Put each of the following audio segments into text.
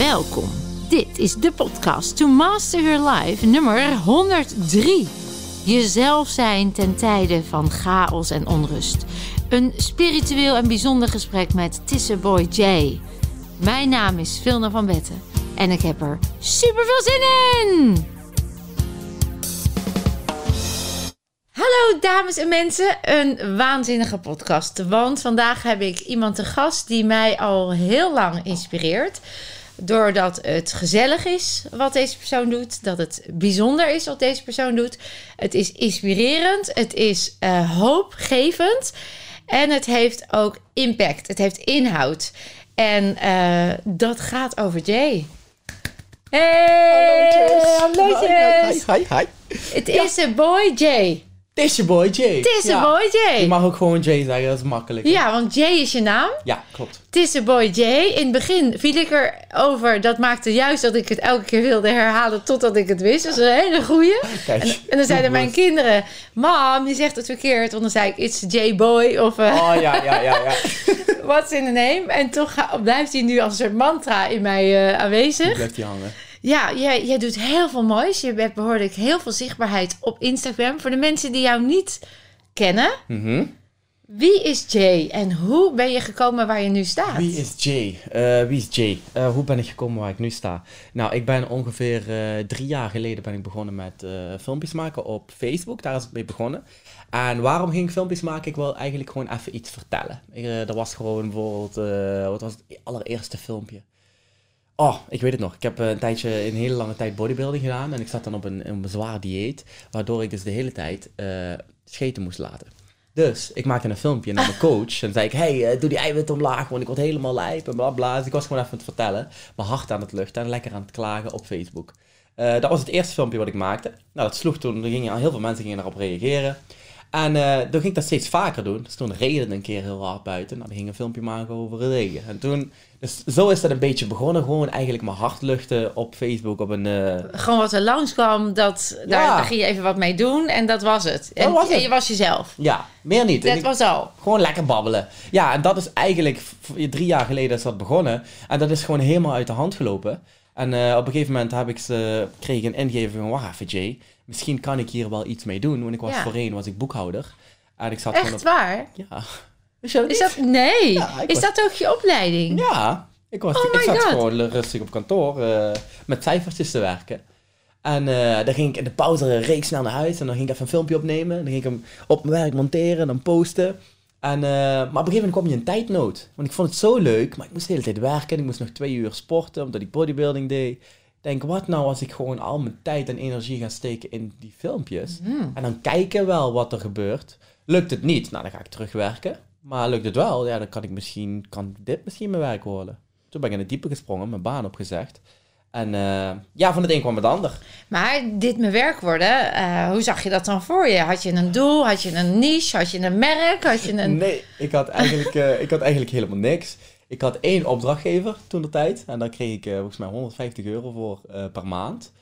Welkom. Dit is de podcast To Master Your Life nummer 103. Jezelf zijn ten tijde van chaos en onrust. Een spiritueel en bijzonder gesprek met Tisseboy J. Mijn naam is Vilna van Betten en ik heb er super veel zin in! Hallo dames en mensen, een waanzinnige podcast. Want vandaag heb ik iemand te gast die mij al heel lang inspireert. Doordat het gezellig is wat deze persoon doet. Dat het bijzonder is wat deze persoon doet. Het is inspirerend. Het is uh, hoopgevend. En het heeft ook impact. Het heeft inhoud. En uh, dat gaat over Jay. Hey, hallootjes. Hi, hi, hi. Het is de boy Jay. Het is je boy Jay. Het is boy Jay. Je mag ook gewoon Jay zeggen, dat is makkelijk. Ja, want Jay is je naam. Ja, klopt. Het is boy Jay. In het begin viel ik erover. Dat maakte juist dat ik het elke keer wilde herhalen totdat ik het wist. Dat is een hele goeie. En, en, dan zeiden mijn kinderen... Mam, je zegt het verkeerd. Want dan zei ik, it's Jay boy. Of... Uh, oh, ja, ja, ja, ja. What's in the name? En toch blijft hij nu als een soort mantra in mij uh, aanwezig. Blijft hij hangen. Ja, jij, jij doet heel veel moois. Je hebt behoorlijk heel veel zichtbaarheid op Instagram. Voor de mensen die jou niet kennen. Mm -hmm. Wie is Jay en hoe ben je gekomen waar je nu staat? Wie is Jay? Uh, wie is Jay? Uh, hoe ben ik gekomen waar ik nu sta? Nou, ik ben ongeveer uh, drie jaar geleden ben ik begonnen met filmpjes maken op Facebook. Daar is het mee begonnen. En waarom ging ik filmpjes maken? Ik wil eigenlijk gewoon even iets vertellen. Ik, dat was gewoon bijvoorbeeld, wat was het allereerste filmpje? Oh, ik weet het nog. Ik heb een tijdje, een hele lange tijd bodybuilding gedaan. En ik zat dan op een, een zwaar dieet. Waardoor ik dus de hele tijd uh, scheten moest laten. Dus ik maakte een filmpje naar mijn coach. En zei ik, hey, uh, doe die eiwit omlaag, want ik word helemaal lijp en bla bla. Dus ik was gewoon even aan het vertellen. Mijn hart aan het luchten en lekker aan het klagen op Facebook. Uh, dat was het eerste filmpje wat ik maakte. Nou, dat sloeg toen. Er gingen, heel veel mensen gingen daarop reageren. En uh, toen ging ik dat steeds vaker doen. Dus toen regende een keer heel hard buiten. Nou, dan ging een filmpje maken over het regen. En toen, dus zo is dat een beetje begonnen. Gewoon eigenlijk mijn hart luchten op Facebook. Op een, uh... Gewoon wat er langskwam, dat, daar, Ja. daar ging je even wat mee doen. En dat was het. En, was het. en je was jezelf. Ja, meer niet. Dat was al. Gewoon lekker babbelen. Ja, en dat is eigenlijk drie jaar geleden is dat begonnen. En dat is gewoon helemaal uit de hand gelopen. En eh, op een gegeven moment heb ik ze, kreeg ik een ingeving van, wacht even Jay, misschien kan ik hier wel iets mee doen. Want ik was Ja. voorheen was ik boekhouder. En ik zat gewoon Echt op... waar? Ja. Je dat Is dat... Nee. Ja, is was- dat ook je opleiding? Ja, ik, was, Oh ik zat God. gewoon rustig op kantoor eh, met cijfertjes te werken. En eh dan ging ik in de pauze reeks snel naar huis en dan ging ik even een filmpje opnemen. En dan ging ik hem op mijn werk monteren en dan posten. En, eh, maar op een gegeven moment kwam je in tijdnood. Want ik vond het zo leuk, maar ik moest de hele tijd werken. Ik moest nog twee uur sporten, omdat ik bodybuilding deed. Ik denk, wat nou als ik gewoon al mijn tijd en energie ga steken in die filmpjes. Hmm. En dan kijken wel wat er gebeurt. Lukt het niet, nou dan ga ik terugwerken. Maar lukt het wel, ja, dan kan ik misschien, kan dit misschien mijn werk worden. Toen ben ik in het diepe gesprongen, mijn baan opgezegd. En eh, ja, van het een kwam het ander. Maar dit mijn werk worden, eh, hoe zag je dat dan voor je? Had je een doel? Had je een niche? Had je een merk? Had je een... Nee, ik had eigenlijk, eh, ik had eigenlijk helemaal niks. Ik had één opdrachtgever toen de tijd. En daar kreeg ik volgens mij 150 euro voor per maand.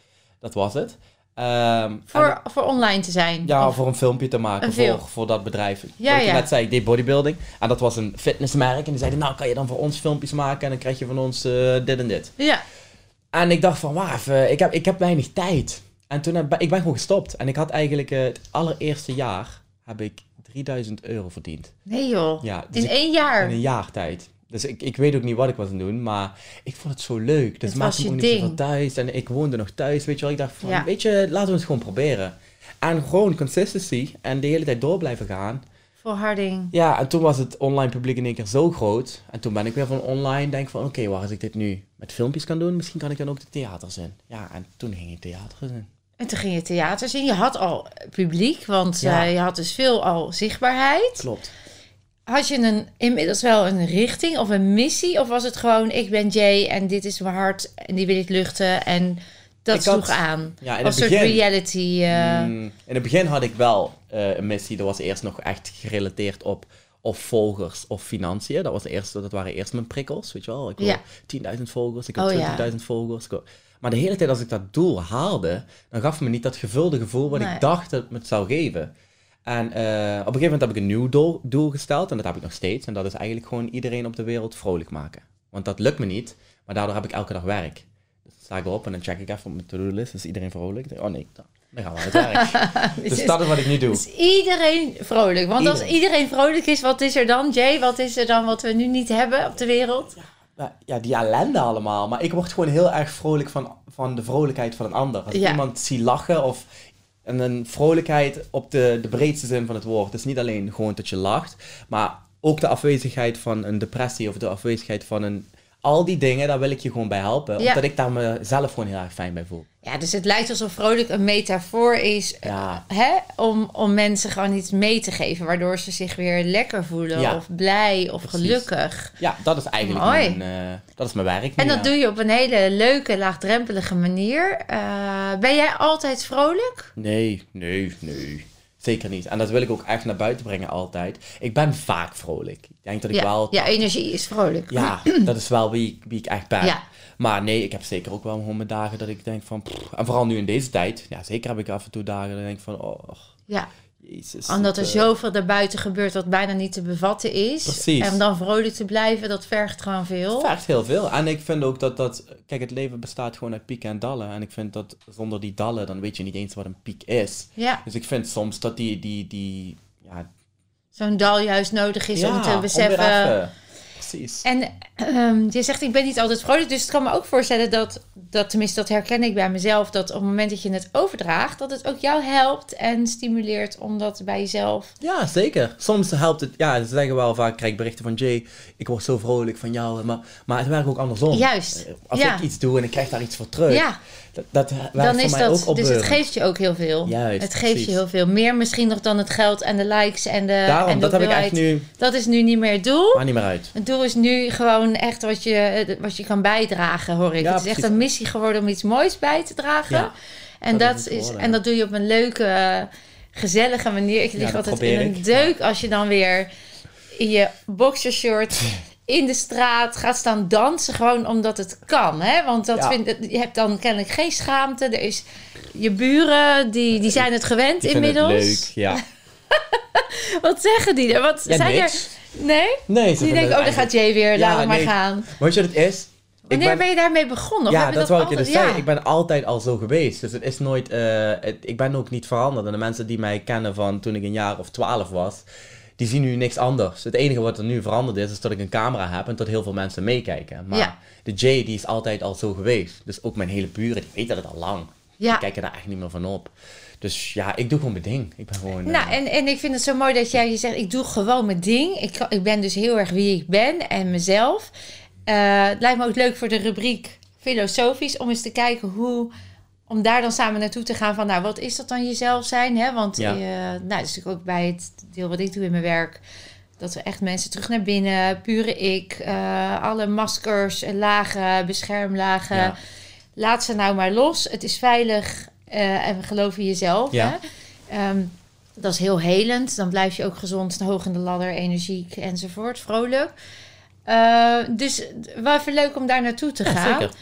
Dat was het. Ehm, en- Voor, voor online te zijn? Ja, voor een filmpje te maken voor, voor dat bedrijf. Ja, Wat ik ja. net zei, ik deed bodybuilding. En dat was een fitnessmerk. En die zeiden, nou kan je dan voor ons filmpjes maken en dan krijg je van ons dit en dit. Ja. En ik dacht van, wauw, even, ik, heb, ik heb weinig tijd. En toen heb, ik ben gewoon gestopt. En ik had eigenlijk eh, het allereerste jaar heb ik 3000 euro verdiend. Nee joh. Ja, dus In ik- één jaar? in een jaar tijd. Dus ik, ik weet ook niet wat ik was aan het doen, maar ik vond het zo leuk. Dus Het maakte was me je ook niet zoveel ding. thuis. En ik woonde nog thuis, weet je wel. Ik dacht van, Ja. weet je, laten we het gewoon proberen. En gewoon consistency en de hele tijd door blijven gaan. Volharding. Ja, en toen was het online publiek in één keer zo groot. En toen ben ik weer van online, denk van, oké, waar als ik dit nu met filmpjes kan doen, misschien kan ik dan ook de theaters in. Ja, en toen ging ik theaters in. En toen ging je theater zien. Je had al publiek, want Ja. eh, je had dus veel al zichtbaarheid. Klopt. Had je een, inmiddels wel een richting of een missie? Of was het gewoon, ik ben Jay en dit is mijn hart en die wil ik luchten en dat had- sloeg aan? Ja, in Als het een soort reality... eh, Mm, in het begin had ik wel eh, een missie. Dat was eerst nog echt gerelateerd op of volgers of financiën. Dat, was eerst, dat waren eerst mijn prikkels, weet je wel. Ik wil Ja. 10.000 volgers, ik wil Oh, 20.000 volgers. ik wil- Maar de hele tijd als ik dat doel haalde, dan gaf me niet dat gevulde gevoel wat Nee. ik dacht dat het me zou geven. En eh, op een gegeven moment heb ik een nieuw doel, doel gesteld en dat heb ik nog steeds. En dat is eigenlijk gewoon iedereen op de wereld vrolijk maken. Want dat lukt me niet. Maar daardoor heb ik elke dag werk. Dus sta ik op en dan check ik even op mijn to-do-list. Is iedereen vrolijk? Denk, Oh nee, dan, dan gaan we aan het werk. dus dat is wat ik nu doe. Is iedereen vrolijk? Want als Iedereen. iedereen vrolijk is, wat is er dan, Jay? Wat is er dan wat we nu niet hebben op de wereld? Ja, ja, die ellende allemaal. Maar ik word gewoon heel erg vrolijk van, van de vrolijkheid van een ander. Als ik Ja. iemand zie lachen of en een vrolijkheid op de, de breedste zin van het woord. Dus niet alleen gewoon dat je lacht, maar ook de afwezigheid van een depressie of de afwezigheid van een... Al die dingen, daar wil ik je gewoon bij helpen. Ja. Omdat ik daar mezelf gewoon heel erg fijn bij voel. Ja, dus het lijkt alsof vrolijk een metafoor is Ja. hè, om, om mensen gewoon iets mee te geven, waardoor ze zich weer lekker voelen Ja. of blij of Precies. gelukkig. Ja, dat is eigenlijk Mooi. mijn, eh, dat is mijn werk. En nu, dat doe je op een hele leuke, laagdrempelige manier. Eh, ben jij altijd vrolijk? Nee, nee, nee. Zeker niet. En dat wil ik ook echt naar buiten brengen altijd. Ik ben vaak vrolijk. Ik denk dat ik ja, wel... ja, energie is vrolijk. Ja, dat is wel wie ik, wie ik echt ben. Ja. Maar nee, ik heb zeker ook wel gewoon mijn dagen dat ik denk van... pff, en vooral nu in deze tijd. Ja, zeker heb ik af en toe dagen dat ik denk van... Oh, Ja, jezus. omdat er eh, zoveel daarbuiten gebeurt wat bijna niet te bevatten is. Precies. En om dan vrolijk te blijven, dat vergt gewoon veel. Het vergt heel veel. En ik vind ook dat dat... Kijk, het leven bestaat gewoon uit pieken en dallen. En ik vind dat zonder die dallen, dan weet je niet eens wat een piek is. Ja, Dus ik vind soms dat die... die, die ja, zo'n dal juist nodig is om te beseffen... even- Precies. En ehm, je zegt, ik ben niet altijd vrolijk. Dus ik kan me ook voorstellen dat, dat, tenminste dat herken ik bij mezelf... dat op het moment dat je het overdraagt... dat het ook jou helpt en stimuleert om dat bij jezelf... Ja, zeker. Soms helpt het. Ja, ze zeggen wel vaak, ik krijg berichten van Jay, ik word zo vrolijk van jou. Maar, maar het werkt ook andersom. Juist, Als ja. ik iets doe en ik krijg daar iets voor terug, Ja, dat, dan is dat... ook Dus het geeft je ook heel veel. Juist, het geeft precies. je heel veel. Meer misschien nog dan het geld en de likes en de Daarom, en de dat heb ik echt nu, Dat is nu niet meer het doel. maar niet meer uit. Het doel is nu gewoon echt wat je, wat je kan bijdragen, hoor ik. Ja, het is echt een missie geworden om iets moois bij te dragen. Ja, en, dat dat is en ja. dat doe je op een leuke, gezellige manier. Ik lig dat altijd in een ik. deuk als je dan weer in je boxershort in de straat gaat staan dansen. Gewoon omdat het kan. Hè? Want dat Ja. vind, je hebt dan kennelijk geen schaamte. Er is je buren, die, die zijn het gewend inmiddels. het leuk, ja. Wat zeggen die er? Wat Ja, zijn niks. er? Nee? Nee, Die denken, oh, daar gaat Jay weer, laat hem maar nee. gaan. Weet je wat het is? Wanneer ben- ben je daarmee begonnen? Ja, dat we wou ik je dus zeggen. Ik ben altijd al zo geweest. Dus het is nooit... eh, het- ik ben ook niet veranderd. En de mensen die mij kennen van toen ik een jaar of twaalf was... Die zien nu niks anders. Het enige wat er nu veranderd is, is dat ik een camera heb en dat heel veel mensen meekijken. Maar Ja. de Jay, die is altijd al zo geweest. Dus ook mijn hele buren, die weten het al lang. Ja. Die kijken daar echt niet meer van op. Dus ja, ik doe gewoon mijn ding. Ik ben gewoon... Nou, eh, en, en ik vind het zo mooi dat jij je zegt, ik doe gewoon mijn ding. Ik, ik ben dus heel erg wie ik ben en mezelf. Eh, het lijkt me ook leuk voor de rubriek filosofisch om eens te kijken hoe... Om daar dan samen naartoe te gaan van, nou, wat is dat dan jezelf zijn? Hè? Want Ja. eh, nou, dat is natuurlijk ook bij het deel wat ik doe in mijn werk... dat we echt mensen terug naar binnen, pure ik... eh, alle maskers, lagen, beschermlagen... Ja. Laat ze nou maar los. Het is veilig eh, en geloof in jezelf. Ja. Hè? Ehm, dat is heel helend. Dan blijf je ook gezond, hoog in de ladder, energiek enzovoort, vrolijk. Eh, dus wel even leuk om daar naartoe te ja, gaan. zeker.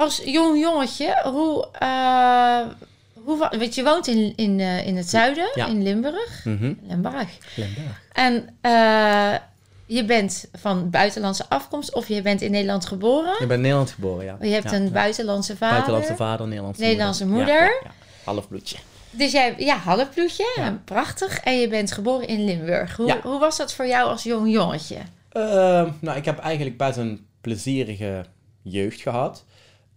Als jong jongetje, hoe, eh, hoe, weet je, je woont in, in, eh, in het zuiden, Ja. in Limburg. Mhm. Limburg. Limburg. En eh, je bent van buitenlandse afkomst of je bent in Nederland geboren. Ik ben in Nederland geboren, ja. Je hebt Ja, een ja. buitenlandse vader. Buitenlandse vader, Nederlandse, Nederlandse moeder. moeder. Ja. Halfbloedje. Dus jij, ja, halfbloedje, Ja. prachtig. En je bent geboren in Limburg. Hoe, hoe was dat voor jou als jong jongetje? Ehm, nou, ik heb eigenlijk best een plezierige jeugd gehad.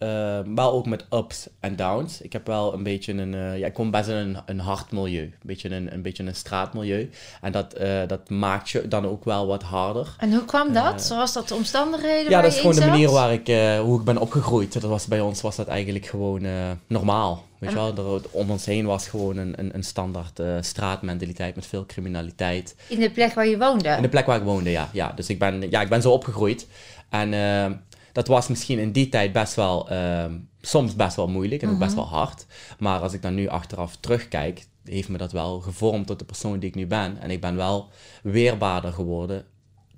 Ehm, wel ook met ups en downs. Ik heb wel een beetje een... eh, ja, ik kom best in een, een hard milieu. Een beetje een, een, beetje een straatmilieu. En dat, eh, dat maakt je dan ook wel wat harder. En hoe kwam dat? Eh, Zoals dat de omstandigheden Ja, dat is gewoon de manier zat? waar ik, hoe ik ben opgegroeid. Dat was, bij ons was dat eigenlijk gewoon normaal. Weet je wel? Er, om ons heen was gewoon een, een, een standaard eh, straatmentaliteit met veel criminaliteit. In de plek waar je woonde? In de plek waar ik woonde, ja. ja dus ik ben, ja, ik ben zo opgegroeid. En eh, dat was misschien in die tijd best wel, eh, soms best wel moeilijk en ook best wel hard. Maar als ik dan nu achteraf terugkijk, heeft me dat wel gevormd tot de persoon die ik nu ben. En ik ben wel weerbaarder geworden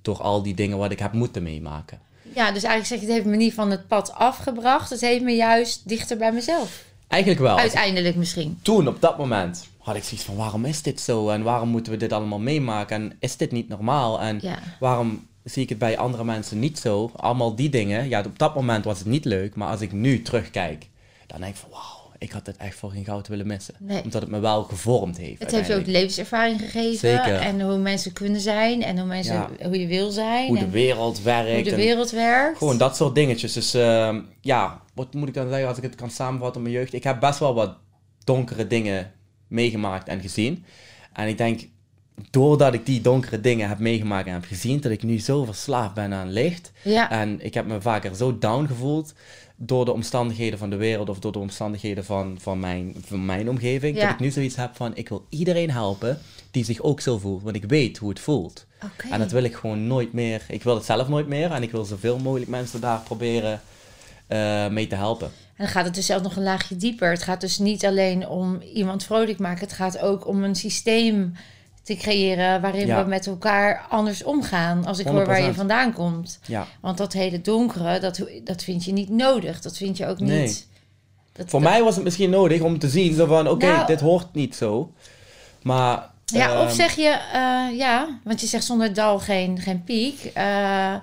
door al die dingen wat ik heb moeten meemaken. Ja, dus eigenlijk zeg je, het heeft me niet van het pad afgebracht. Het heeft me juist dichter bij mezelf. Eigenlijk wel. Uiteindelijk misschien. Toen, op dat moment, had ik zoiets van, waarom is dit zo? En waarom moeten we dit allemaal meemaken? En is dit niet normaal? En Ja. waarom zie ik het bij andere mensen niet zo. Allemaal die dingen, ja, op dat moment was het niet leuk, maar als ik nu terugkijk, dan denk ik van wauw, ik had het echt voor geen goud willen missen. Nee. Omdat het me wel gevormd heeft. Het heeft je ook levenservaring gegeven. Zeker. En hoe mensen kunnen zijn. En hoe, mensen, Ja. hoe je wil zijn. Hoe de wereld werkt. hoe de wereld werkt. Gewoon dat soort dingetjes. Dus ehm, ja, wat moet ik dan zeggen als ik het kan samenvatten op mijn jeugd? Ik heb best wel wat donkere dingen meegemaakt en gezien. En ik denk, doordat ik die donkere dingen heb meegemaakt en heb gezien, dat ik nu zo verslaafd ben aan licht. Ja, En ik heb me vaker zo down gevoeld door de omstandigheden van de wereld of door de omstandigheden van, van, mijn, van mijn omgeving. Ja. Dat ik nu zoiets heb van, ik wil iedereen helpen die zich ook zo voelt. Want ik weet hoe het voelt. En dat wil ik gewoon nooit meer. Ik wil het zelf nooit meer. En ik wil zoveel mogelijk mensen daar proberen eh, mee te helpen. En dan gaat het dus zelfs nog een laagje dieper. Het gaat dus niet alleen om iemand vrolijk maken. Het gaat ook om een systeem te creëren waarin Ja. we met elkaar anders omgaan. Als ik hoor waar je 100%. vandaan komt. Ja. Want dat hele donkere, dat, dat vind je niet nodig. Dat vind je ook niet. Nee. Dat, Voor dat- mij was het misschien nodig om te zien zo van, oké, Nou- dit hoort niet zo. Maar... Ja, of ehm, zeg je, eh, ja, want je zegt zonder dal geen, geen piek. Eh,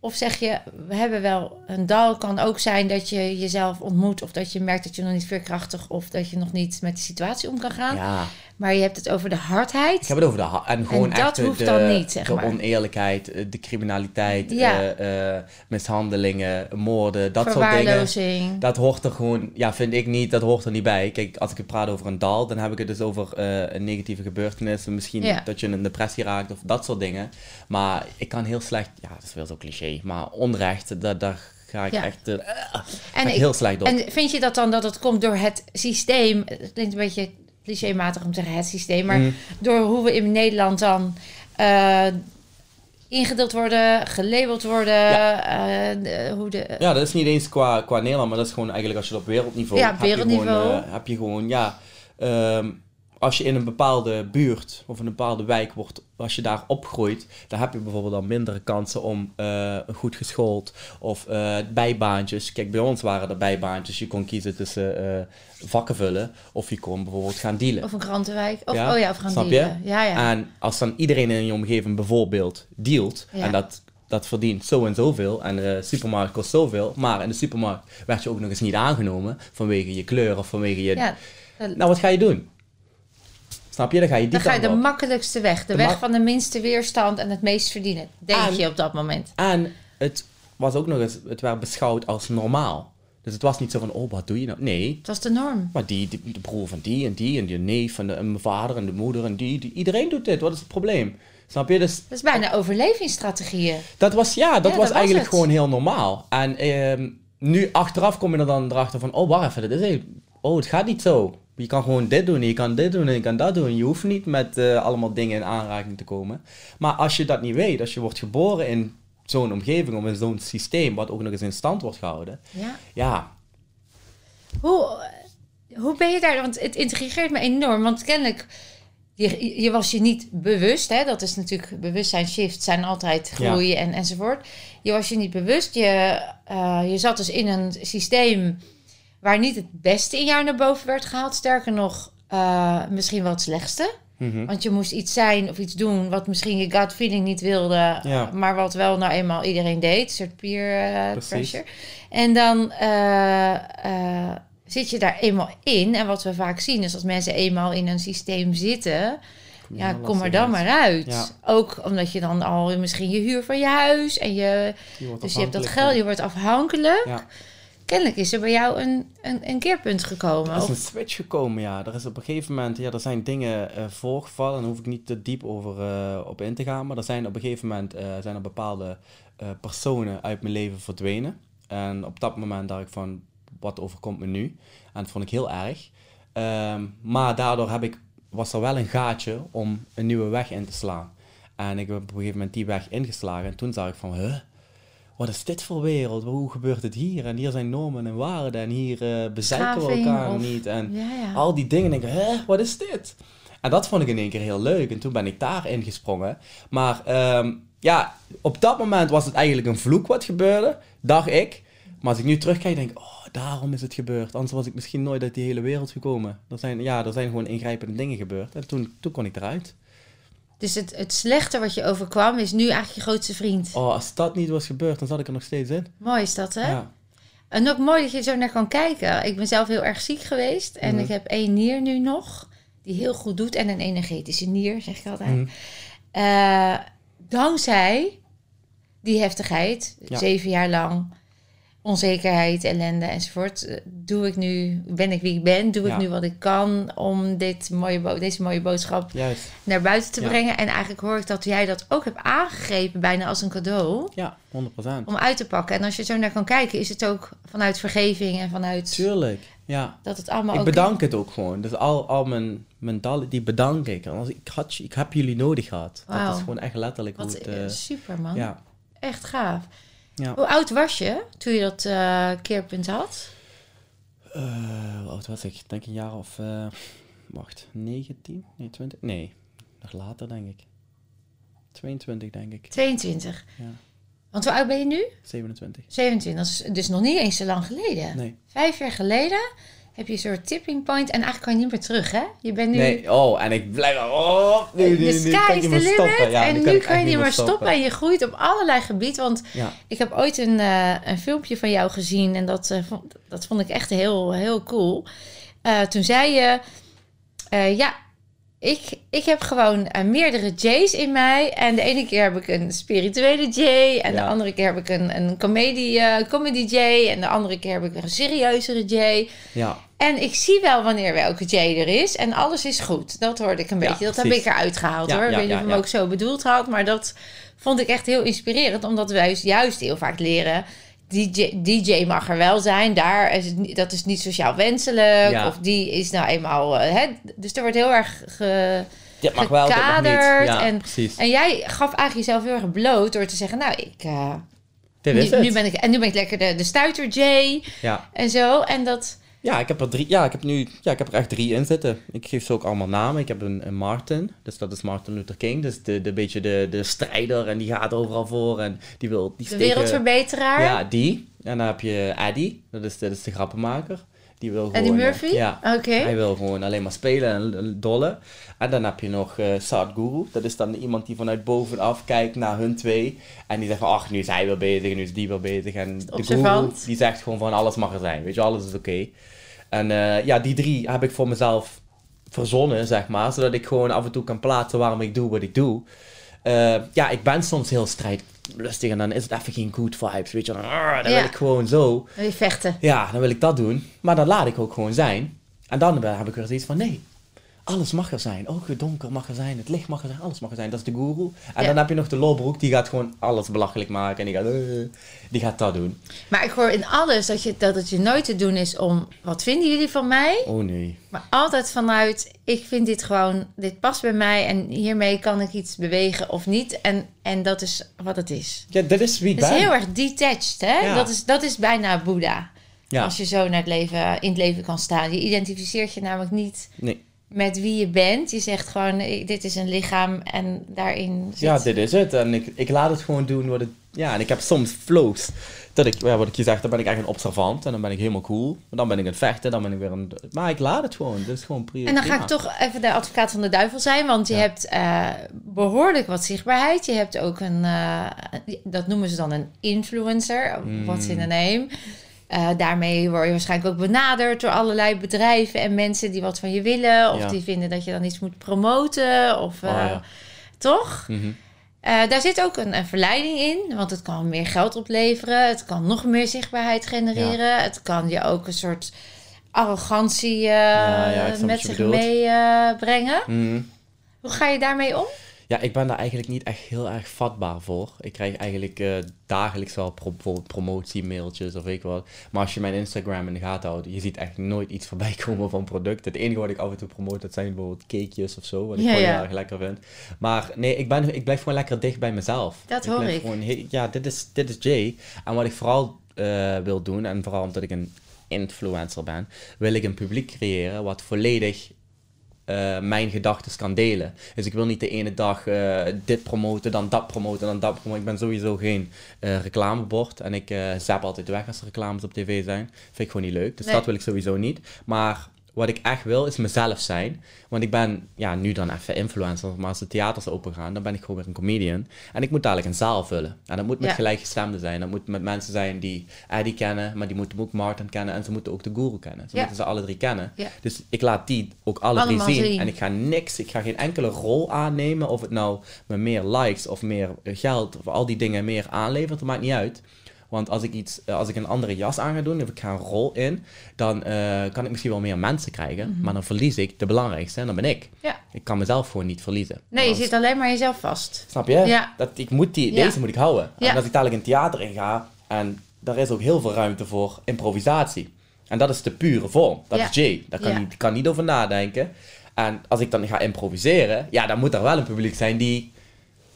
of zeg je, we hebben wel een dal, kan ook zijn dat je jezelf ontmoet. Of dat je merkt dat je nog niet veerkrachtig of dat je nog niet met de situatie om kan gaan. Ja, Maar je hebt het over de hardheid. ik heb het over de... ha- En gewoon dat echt de, hoeft de, dan niet, zeg de maar. oneerlijkheid, eh, de criminaliteit, Ja. eh, eh, mishandelingen, moorden, dat soort dingen. Dat hoort er gewoon, ja, vind ik niet, dat hoort er niet bij. Kijk, als ik het praat over een dal, dan heb ik het dus over een negatieve gebeurtenis. Misschien Ja. dat je een depressie raakt of dat soort dingen. Maar ik kan heel slecht, ja, dat is wel zo cliché, maar onrecht, dat, daar ga ik Ja. echt uh, En, ik- heel slecht door. en vind je dat dan dat het komt door het systeem? Het klinkt een beetje clichématig om te zeggen het systeem, maar Mm. door hoe we in Nederland dan eh, ingedeeld worden, gelabeld worden, Ja. eh, hoe de... Ja, dat is niet eens qua, qua Nederland, maar dat is gewoon eigenlijk als je het op wereldniveau Ja, heb je wereldniveau. gewoon, eh, heb je gewoon, ja, ehm, als je in een bepaalde buurt of een bepaalde wijk wordt, als je daar opgroeit, dan heb je bijvoorbeeld dan mindere kansen om eh, goed geschoold of eh, bijbaantjes. Kijk, bij ons waren er bijbaantjes. Je kon kiezen tussen eh, vakken vullen of je kon bijvoorbeeld gaan dealen. Of een krantenwijk. Of, Ja, Oh ja, of gaan snap je? dealen. Ja, ja. En als dan iedereen in je omgeving bijvoorbeeld dealt Ja. en dat, dat verdient zo en zoveel en de supermarkt kost zoveel, maar in de supermarkt werd je ook nog eens niet aangenomen vanwege je kleur of vanwege je... ja Nou, wat ga je doen? Snap je? Dan ga je die dan ga je de op. makkelijkste weg. De, De weg van de minste weerstand en het meest verdienen. Denk En- je op dat moment. En het was ook nog eens, het werd beschouwd als normaal. Dus het was niet zo van, oh, wat doe je nou? Nee, Het was de norm. maar die, die- de broer van die en die en die neef en, de, en mijn vader en de moeder en die, die, iedereen doet dit. Wat is het probleem? Snap je? Dus Dat is bijna overlevingsstrategieën. Dat was, ja, dat Ja, was dat eigenlijk gewoon heel normaal. En ehm, nu achteraf kom je er dan erachter van, oh, wacht even, dit is, heel- oh, het gaat niet zo. Je kan gewoon dit doen, je kan dit doen en je kan dat doen. Je hoeft niet met eh, allemaal dingen in aanraking te komen. Maar als je dat niet weet, als je wordt geboren in zo'n omgeving of in zo'n systeem, wat ook nog eens in stand wordt gehouden, Ja. ja, Hoe, hoe ben je daar? Want het intrigeert me enorm. Want kennelijk, je, je was je niet bewust. Hè? Dat is natuurlijk, bewustzijnsshift zijn altijd groei en, enzovoort. Je was je niet bewust. Je, eh, je zat dus in een systeem waar niet het beste in jou naar boven werd gehaald. Sterker nog, eh, misschien wel het slechtste. mhm. Want je moest iets zijn of iets doen wat misschien je gut feeling niet wilde, Ja. maar wat wel nou eenmaal iedereen deed, een soort peer eh, pressure. En dan eh, zit je daar eenmaal in. En wat we vaak zien is als mensen eenmaal in een systeem zitten, Kom ja, kom er dan uit. maar uit. Ja. Ook omdat je dan al misschien je huur van je huis en je, Je dus je hebt dat geld, je wordt afhankelijk. Ja. Kennelijk is er bij jou een, een, een keerpunt gekomen. Er is Of- een switch gekomen, ja. Er is op een gegeven moment, ja, er zijn dingen eh, voorgevallen, daar hoef ik niet te diep over eh, op in te gaan, maar er zijn op een gegeven moment eh, zijn er bepaalde personen uit mijn leven verdwenen. En op dat moment dacht ik van, wat overkomt me nu? En dat vond ik heel erg. Ehm, maar daardoor heb ik, was er wel een gaatje om een nieuwe weg in te slaan. En ik heb op een gegeven moment die weg ingeslagen en toen zag ik van, huh? Wat is dit voor wereld? Hoe gebeurt het hier? En hier zijn normen en waarden en hier bezeiken we elkaar of- niet. En ja, ja. al die dingen denk ik, hè, wat is dit? En dat vond ik in één keer heel leuk. En toen ben ik daarin gesprongen. Maar ehm, ja, op dat moment was het eigenlijk een vloek wat gebeurde, dacht ik. Maar als ik nu terugkijk, denk ik, oh, daarom is het gebeurd. Anders was ik misschien nooit uit die hele wereld gekomen. Er zijn, ja, er zijn gewoon ingrijpende dingen gebeurd. En toen, toen kon ik eruit. Dus het, het slechte wat je overkwam is nu eigenlijk je grootste vriend. Oh, als dat niet was gebeurd, dan zat ik er nog steeds in. Mooi is dat, hè? Ja. En ook mooi dat je zo naar kan kijken. Ik ben zelf heel erg ziek geweest. En Mhm. ik heb één nier nu nog. Die heel goed doet. En een energetische nier, zeg ik altijd. Mhm. Eh, dankzij die heftigheid, Ja. zeven jaar lang, onzekerheid, ellende enzovoort, eh, doe ik nu, ben ik wie ik ben, doe ik nu wat ik kan om dit mooie deze mooie boodschap Juist. naar buiten te Ja. brengen. En eigenlijk hoor ik dat jij dat ook hebt aangegrepen, bijna als een cadeau, Ja, 100%. om uit te pakken. En als je zo naar kan kijken, is het ook vanuit vergeving en vanuit Tuurlijk. Ja. dat het allemaal Ik ook... bedank het ook gewoon. Dus al, al mijn, mijn dalen, die bedank ik. Want ik, had, ik heb jullie nodig gehad. Dat is gewoon echt letterlijk hoe Wat het... eh, eh, super man, ja. echt gaaf. Ja. Hoe oud was je toen je dat eh, keerpunt had? Eh, hoe oud was ik? Ik Denk een jaar of... eh, wacht, 19? Nee, 20? Nee, nog later denk ik. 22 denk ik. 22. Ja, Want hoe oud ben je nu? 27. 27. Dat is dus nog niet eens zo lang geleden. Nee. Vijf jaar geleden heb je een soort tipping point. En eigenlijk kan je niet meer terug, hè? Je bent nu... Nee, oh, en ik blijf... Oh, nu, nu, de sky is the limit. Ja, en nu kan je niet meer stoppen. En je groeit op allerlei gebieden. Want Ja, ik heb ooit een, eh, een filmpje van jou gezien. En dat, eh, vond, dat vond ik echt heel, heel cool. Eh, toen zei je... ja, ik, ik heb gewoon eh, meerdere J's in mij. En de ene keer heb ik een spirituele J. En de andere keer heb ik een, een comedy, eh, comedy J. En de andere keer heb ik een serieuzere J. ja, En ik zie wel wanneer welke J er is. En alles is goed. Dat hoorde ik een Ja, beetje. Dat heb ik eruit gehaald Ja, hoor. Ik weet niet of ik hem ook zo bedoeld had. Maar dat vond ik echt heel inspirerend. Omdat wij juist heel vaak leren... DJ, DJ mag er wel zijn. Daar is het, dat is niet sociaal wenselijk. Ja. Of die is nou eenmaal... eh, hè, dus er wordt heel erg... Ge, dit mag wel, mag niet. Ja, en- precies. en jij gaf eigenlijk jezelf heel erg bloot... door te zeggen... Nou, ik... eh, dit nu, is het. nu ben ik, en nu ben ik lekker de, de stuiter J. Ja. En zo. En dat... Ja, ik heb er drie. Ja, ik heb nu. Ja, ik heb er echt drie in zitten. Ik geef ze ook allemaal namen. Ik heb een, een Martin, dus dat is Martin Luther King, dus de, de beetje de, de strijder en die gaat overal voor en die wil die De wereldverbeteraar. Ja, die. En dan heb je Eddie, dat is, dat is de grappenmaker. Die wil gewoon. Eddie Murphy? Ja. Oké. Hij wil gewoon alleen maar spelen en en dollen. En dan heb je nog eh Sadhguru. Dat is dan iemand die vanuit bovenaf kijkt naar hun twee. En die zegt van, ach, nu is hij wel bezig en nu is die wel bezig. En de guru, die zegt gewoon van, alles mag er zijn. Weet je, alles is oké. En eh, ja, die drie heb ik voor mezelf verzonnen, zeg maar. Zodat ik gewoon af en toe kan plaatsen waarom ik doe wat ik doe. Eh, ja, ik ben soms heel strijdlustig en dan is het even geen good vibes, weet je. Dan, dan Ja. wil ik gewoon zo. Wil je vechten? Ja, dan wil ik dat doen. Maar dan laat ik ook gewoon zijn. En dan heb ik weer zoiets van, nee, alles mag er zijn. Ook het donker mag er zijn, het licht mag er zijn, alles mag er zijn. Dat is de guru. En Ja. dan heb je nog de lolbroek, die gaat gewoon alles belachelijk maken. En die gaat, eh, die gaat dat doen. Maar ik hoor in alles dat, je, dat het je nooit te doen is om... Wat vinden jullie van mij? Oh nee. Maar altijd vanuit... Ik vind dit gewoon... Dit past bij mij en hiermee kan ik iets bewegen of niet. En, en dat is wat het is. Ja, dat is wie ik Het is heel erg detached, hè? Ja. Dat, is, dat is bijna Boeddha. Ja, Als je zo naar het leven, in het leven kan staan. Je identificeert je namelijk niet nee. Met wie je bent. Je zegt gewoon, dit is een lichaam en daarin zit... ja, dit is het. En ik, ik laat het gewoon doen wat het... Ja, en ik heb soms flows. Dat ik, ja, wat ik je zeg, dan ben ik echt een observant. En dan ben ik helemaal cool. Maar dan ben ik aan het vechten, dan ben ik weer een... Maar ik laat het gewoon. Dit is gewoon prima. En dan ga ik toch even de advocaat van de duivel zijn, want je Ja. hebt eh, behoorlijk wat zichtbaarheid. Je hebt ook een, eh, dat noemen ze dan een influencer, what's in the name. Eh, daarmee word je waarschijnlijk ook benaderd door allerlei bedrijven en mensen die wat van je willen. Of Ja. die vinden dat je dan iets moet promoten. Of, eh, Oh, ja. Toch? Mhm. Eh, daar zit ook een, een verleiding in, want het kan meer geld opleveren. Het kan nog meer zichtbaarheid genereren. Het kan je ook een soort arrogantie eh, met zich meebrengen. Mhm. Hoe ga je daarmee om? Ja, ik ben daar eigenlijk niet echt heel erg vatbaar voor. Ik krijg eigenlijk eh, dagelijks wel pro bijvoorbeeld promotiemailtjes of weet ik wat. Maar als je mijn Instagram in de gaten houdt, je ziet echt nooit iets voorbij komen van producten. Het enige wat ik af en toe promote, dat zijn bijvoorbeeld cakejes of zo, wat ik Ja, gewoon ja. heel erg lekker vind. Maar nee, ik, ben, ik blijf gewoon lekker dicht bij mezelf. Dat hoor ik. Gewoon, ja, dit is, dit is Jay. En wat ik vooral eh, wil doen, en vooral omdat ik een influencer ben, wil ik een publiek creëren wat volledig eh, mijn gedachten kan delen. Dus ik wil niet de ene dag eh, dit promoten, dan dat promoten, dan dat promoten. Ik ben sowieso geen eh, reclamebord en ik zap altijd weg als er reclames op tv zijn. Vind ik gewoon niet leuk, dus Nee. dat wil ik sowieso niet. Maar wat ik echt wil, is mezelf zijn. Want ik ben, ja, nu dan even influencer, maar als de theaters open gaan, dan ben ik gewoon weer een comedian. En ik moet dadelijk een zaal vullen. En dat moet met Ja. gelijkgestemden zijn. Dat moet met mensen zijn die Eddie kennen, maar die moeten ook Martin kennen. En ze moeten ook de guru kennen. Ze Ja. moeten ze alle drie kennen. Ja. Dus ik laat die ook alle Allemaal drie zien. zien. En ik ga niks, ik ga geen enkele rol aannemen. Of het nou me meer likes of meer geld of al die dingen meer aanlevert, dat maakt niet uit. Want als ik, iets, eh, als ik een andere jas aan ga doen, of ik ga een rol in, dan eh, kan ik misschien wel meer mensen krijgen. Mhm. Maar dan verlies ik de belangrijkste en dat ben ik. Ja. Ik kan mezelf gewoon niet verliezen. Nee, je zit alleen maar jezelf vast. Snap je? Ja. Dat, ik moet die, Ja. Deze moet ik houden. Ja. En als ik dadelijk een theater in ga, en daar is ook heel veel ruimte voor improvisatie. En dat is de pure vorm. Dat is Jay. Daar kan niet, kan niet over nadenken. En als ik dan ga improviseren, ja, dan moet er wel een publiek zijn die...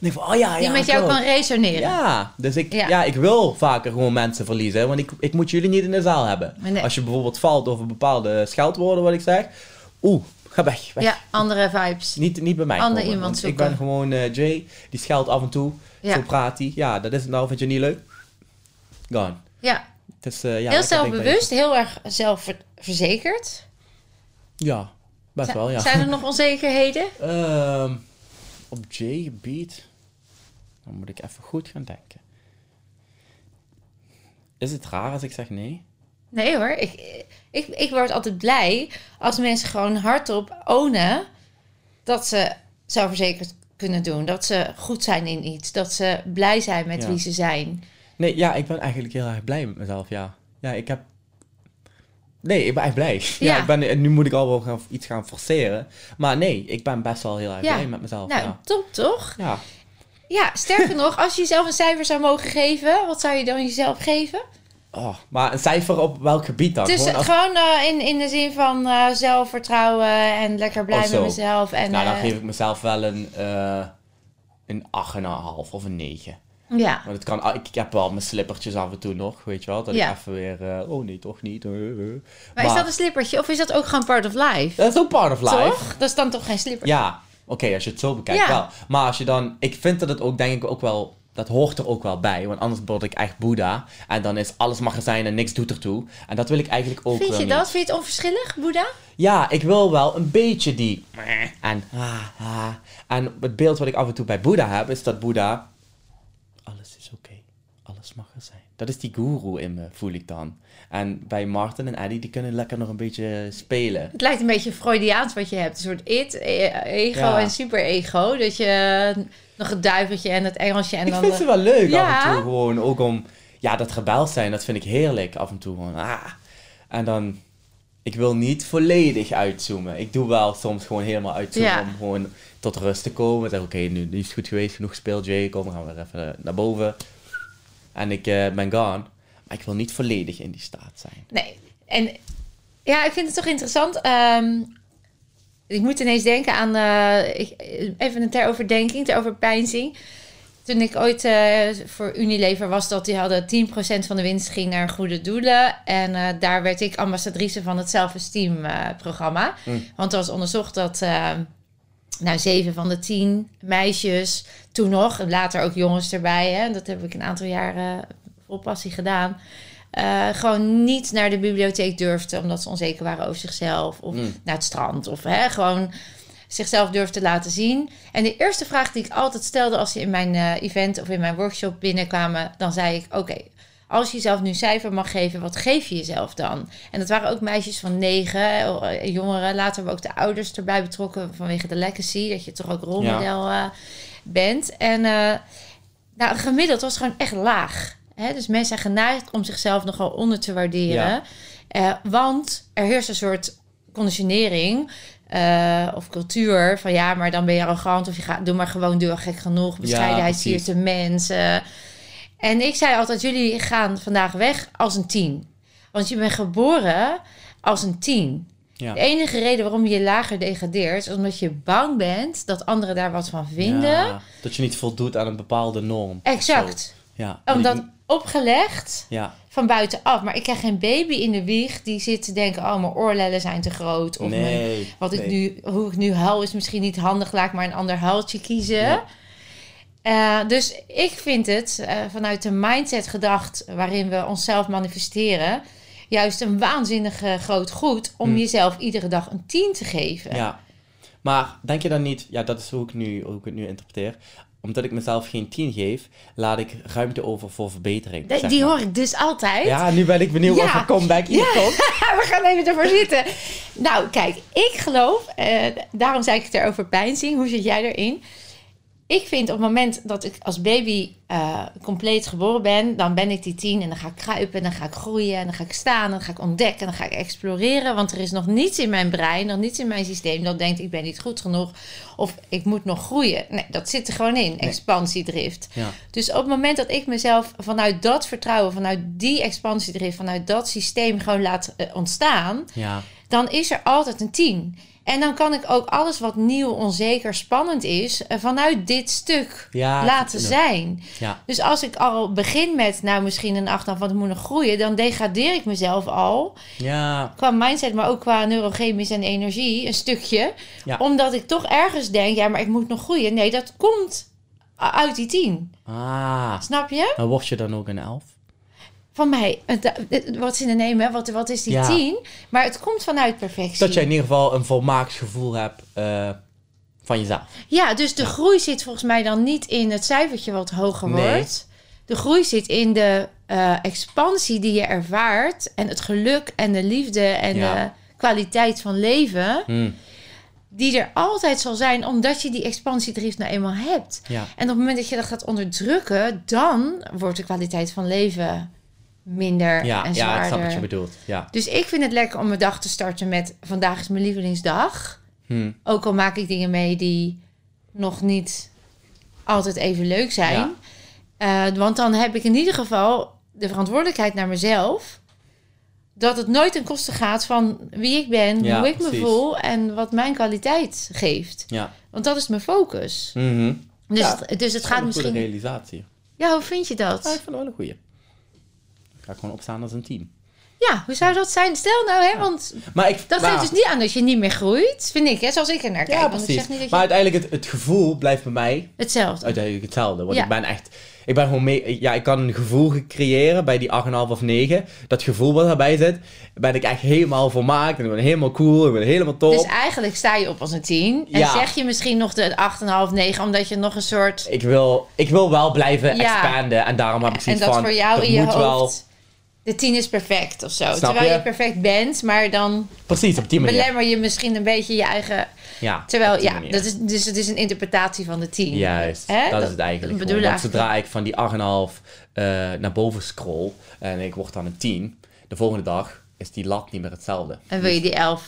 denkt van, oh ja, ja, Die met jou kan resoneren. Ja, dus ik, Ja. ja. ik wil vaker gewoon mensen verliezen. Want ik, ik moet jullie niet in de zaal hebben. Nee. Als je bijvoorbeeld valt over bepaalde scheldwoorden, wat ik zeg. Oeh, ga weg. weg. Ja, andere vibes. Niet, niet bij mij Ander komen, iemand want Ik zoeken. ben gewoon eh, Jay, die scheldt af en toe. Ja. Zo praat hij. Ja, dat is het nou. Vind je niet leuk? Gone. Ja, eh, ja, heel denk zelfbewust, heel erg zelfverzekerd. Ja, best wel, ja. Zijn er nog onzekerheden? Ehm, op Jay gebied, dan moet ik even goed gaan denken. Is het raar als ik zeg nee? Nee hoor, ik, ik, ik word altijd blij als mensen gewoon hardop ownen dat ze zelfverzekerd kunnen doen. Dat ze goed zijn in iets. Dat ze blij zijn met Ja. wie ze zijn. Nee, ja, ik ben eigenlijk heel erg blij met mezelf, ja. Ja, ik heb... Nee, ik ben echt blij. Ja, Ja. ik ben, en nu moet ik al wel gaan, iets gaan forceren. Maar nee, ik ben best wel heel erg Ja. blij met mezelf, Nou, ja. top toch? Ja, Ja, sterker nog, als je jezelf een cijfer zou mogen geven, wat zou je dan jezelf geven? oh, maar een cijfer op welk gebied dan? Dus Gewoon als- gewoon eh, in, in de zin van eh, zelfvertrouwen en lekker blij Oh, met mezelf. En, nou, dan eh, geef ik mezelf wel een, een 8,5 of een 9. Ja, Want het kan, ah, ik, ik heb wel mijn slippertjes af en toe nog, weet je wel. Dat Ja. ik even weer, oh nee, toch niet. eh. maar, is dat een slippertje of is dat ook gewoon part of life? Dat is ook part of life. Toch? Dat is dan toch geen slipper? Ja, oké, als je het zo bekijkt Ja. wel. Maar als je dan, ik vind dat het ook, denk ik ook wel, dat hoort er ook wel bij. Want anders word ik echt Boeddha. En dan is alles mag er zijn en niks doet ertoe. En dat wil ik eigenlijk ook Vind je niet. dat? Vind je het onverschillig, Boeddha? Ja, ik wil wel een beetje die. En, ah, ah. en het beeld wat ik af en toe bij Boeddha heb, is dat Boeddha. Alles mag er zijn. Dat is die guru in me, voel ik dan. En bij Martin en Eddie, die kunnen lekker nog een beetje spelen. Het lijkt een beetje Freudiaans wat je hebt. Een soort it, e- ego Ja. en super-ego. Dat je nog het duiveltje en het Engelsje en ik dan... vind ze wel leuk Ja. af en toe. Gewoon ook om. Ja, dat rebels zijn, dat vind ik heerlijk af en toe. Gewoon, ah. En dan. Ik wil niet volledig uitzoomen. Ik doe wel soms gewoon helemaal uitzoomen Ja. om gewoon tot rust te komen. Zeg, oké, nu, nu is het goed geweest, genoeg gespeeld, Jay. Kom, we gaan weer even eh, naar boven. En ik eh, ben gone. Maar ik wil niet volledig in die staat zijn. Nee. En ja, ik vind het toch interessant. Ehm, ik moet ineens denken aan... eh, ik, even een ter overdenking, ter overpeinzing. Toen ik ooit eh, voor Unilever was, dat die hadden 10% van de winst ging naar goede doelen. En eh, daar werd ik ambassadrice van het Self-Esteem eh, programma. Mm. Want er was onderzocht dat eh, nou, zeven van de tien meisjes toen nog, en later ook jongens erbij, hè, dat heb ik een aantal jaren vol passie gedaan. eh, gewoon niet naar de bibliotheek durfden omdat ze onzeker waren over zichzelf of Mm. naar het strand of hè, gewoon zichzelf durfden laten zien. En de eerste vraag die ik altijd stelde als ze in mijn eh, event of in mijn workshop binnenkwamen, dan zei ik: Oké, als je jezelf nu cijfer mag geven, wat geef je jezelf dan? En dat waren ook meisjes van negen, eh, jongeren. Later hebben we ook de ouders erbij betrokken vanwege de legacy, dat je toch ook rolmodel eh, bent. En eh, nou, gemiddeld was het gewoon echt laag. Hè? Dus mensen zijn geneigd om zichzelf nogal onder te waarderen. Ja. Eh, want er heerst een soort conditionering eh, of cultuur van ja, maar dan ben je arrogant of je gaat doe maar gewoon door gek genoeg. Bescheidenheid precies. siert de mensen. En ik zei altijd, jullie gaan vandaag weg als een tien. Want je bent geboren als een tien. Ja. De enige reden waarom je lager degradeert... is omdat je bang bent dat anderen daar wat van vinden. Ja, dat je niet voldoet aan een bepaalde norm. Exact. Ja. Omdat die- opgelegd Ja. van buitenaf. Maar ik krijg geen baby in de wieg die zit te denken... oh, mijn oorlellen zijn te groot. Of mijn- nee. wat ik nu, hoe ik nu huil is misschien niet handig. Laat ik maar een ander huiltje kiezen. Ja. Eh, dus ik vind het eh, vanuit de mindset gedacht... waarin we onszelf manifesteren... juist een waanzinnig groot goed om Hmm. jezelf iedere dag een 10 te geven. Ja. Maar denk je dan niet, ja, dat is hoe ik, nu, hoe ik het nu interpreteer. Omdat ik mezelf geen 10 geef, laat ik ruimte over voor verbetering. De- die maar. hoor ik dus altijd. Ja, nu ben ik benieuwd Ja. of er comeback hier Ja. komt. we gaan even ervoor zitten. Nou, kijk, ik geloof, eh, daarom zei ik het erover pijnzing. Hoe zit jij erin? Ik vind op het moment dat ik als baby eh, compleet geboren ben, dan ben ik die tien en dan ga ik kruipen en dan ga ik groeien en dan ga ik staan en dan ga ik ontdekken en dan ga ik exploreren. Want er is nog niets in mijn brein, nog niets in mijn systeem dat denkt ik ben niet goed genoeg of ik moet nog groeien. Nee, dat zit er gewoon in, expansiedrift. Ja. Dus op het moment dat ik mezelf vanuit dat vertrouwen, vanuit die expansiedrift, vanuit dat systeem gewoon laat eh, ontstaan, Ja. dan is er altijd een 10. En dan kan ik ook alles wat nieuw, onzeker, spannend is, eh, vanuit dit stuk Ja, laten zijn. Ja. Dus als ik al begin met, nou misschien een 8 van het moet nog groeien, dan degradeer ik mezelf al Ja. qua mindset, maar ook qua neurochemisch en energie een stukje. Ja. Omdat ik toch ergens denk, ja, maar ik moet nog groeien. Nee, dat komt uit die 10. Ah. Snap je? Dan word je dan ook een elf? Van mij, wat is in de neem, hè? Wat, wat is die Ja. 10? Maar het komt vanuit perfectie. Dat je in ieder geval een volmaakt gevoel hebt eh, van jezelf. Ja, dus de groei zit volgens mij dan niet in het cijfertje wat hoger Nee. wordt. De groei zit in de eh, expansie die je ervaart. En het geluk en de liefde en Ja. de kwaliteit van leven. Hm. Die er altijd zal zijn, omdat je die expansiedrift nou eenmaal hebt. Ja. En op het moment dat je dat gaat onderdrukken, dan wordt de kwaliteit van leven minder Ja, en ja, ik zwaarder. snap wat je bedoelt. Ja. Dus ik vind het lekker om mijn dag te starten met... vandaag is mijn lievelingsdag. Hm. Ook al maak ik dingen mee die nog niet altijd even leuk zijn. Eh, want dan heb ik in ieder geval de verantwoordelijkheid naar mezelf... dat het nooit ten koste gaat van wie ik ben, Ja, hoe ik precies. me voel... en wat mijn kwaliteit geeft. Ja. Want dat is mijn focus. Mhm. Dus, Ja, het, dus het Dat gaat een goede misschien... realisatie. Ja, hoe vind je Ja, ik dat? vind het wel een goeie. Ga ik gewoon opstaan als een team. Ja, hoe zou dat zijn? Stel nou, hè, want Maar ik, dat maar- geeft dus niet aan dat je niet meer groeit, vind ik, hè, zoals ik er naar kijk. Ja, precies. zeg niet dat je Maar uiteindelijk, het, het gevoel blijft bij mij hetzelfde. uiteindelijk hetzelfde. Want Ja. ik ben echt... Ik ben gewoon mee... Ja, ik kan een gevoel creëren bij die 8,5 of 9. Dat gevoel wat daarbij zit, ben ik echt helemaal volmaakt. En ik ben helemaal cool. Ik ben helemaal top. Dus eigenlijk sta je op als een 10. En Ja. zeg je misschien nog de 8,5, 9, omdat je nog een soort. ik, wil, ik wil wel blijven expanden. En daarom heb ik En zoiets dat van... voor jou in je hoofd. wel... De 10 is perfect of zo. Snap Terwijl je? je? perfect bent, maar dan Precies, op die manier. belemmer je misschien een beetje je eigen. Ja, Terwijl, ja, manier. dat is, dus het is een interpretatie van de 10. Juist, Hè? dat, is het eigenlijk. bedoel Want zodra ik van die 8,5 eh naar boven scroll en ik word dan een 10, de volgende dag is die lat niet meer hetzelfde. En wil je die 11.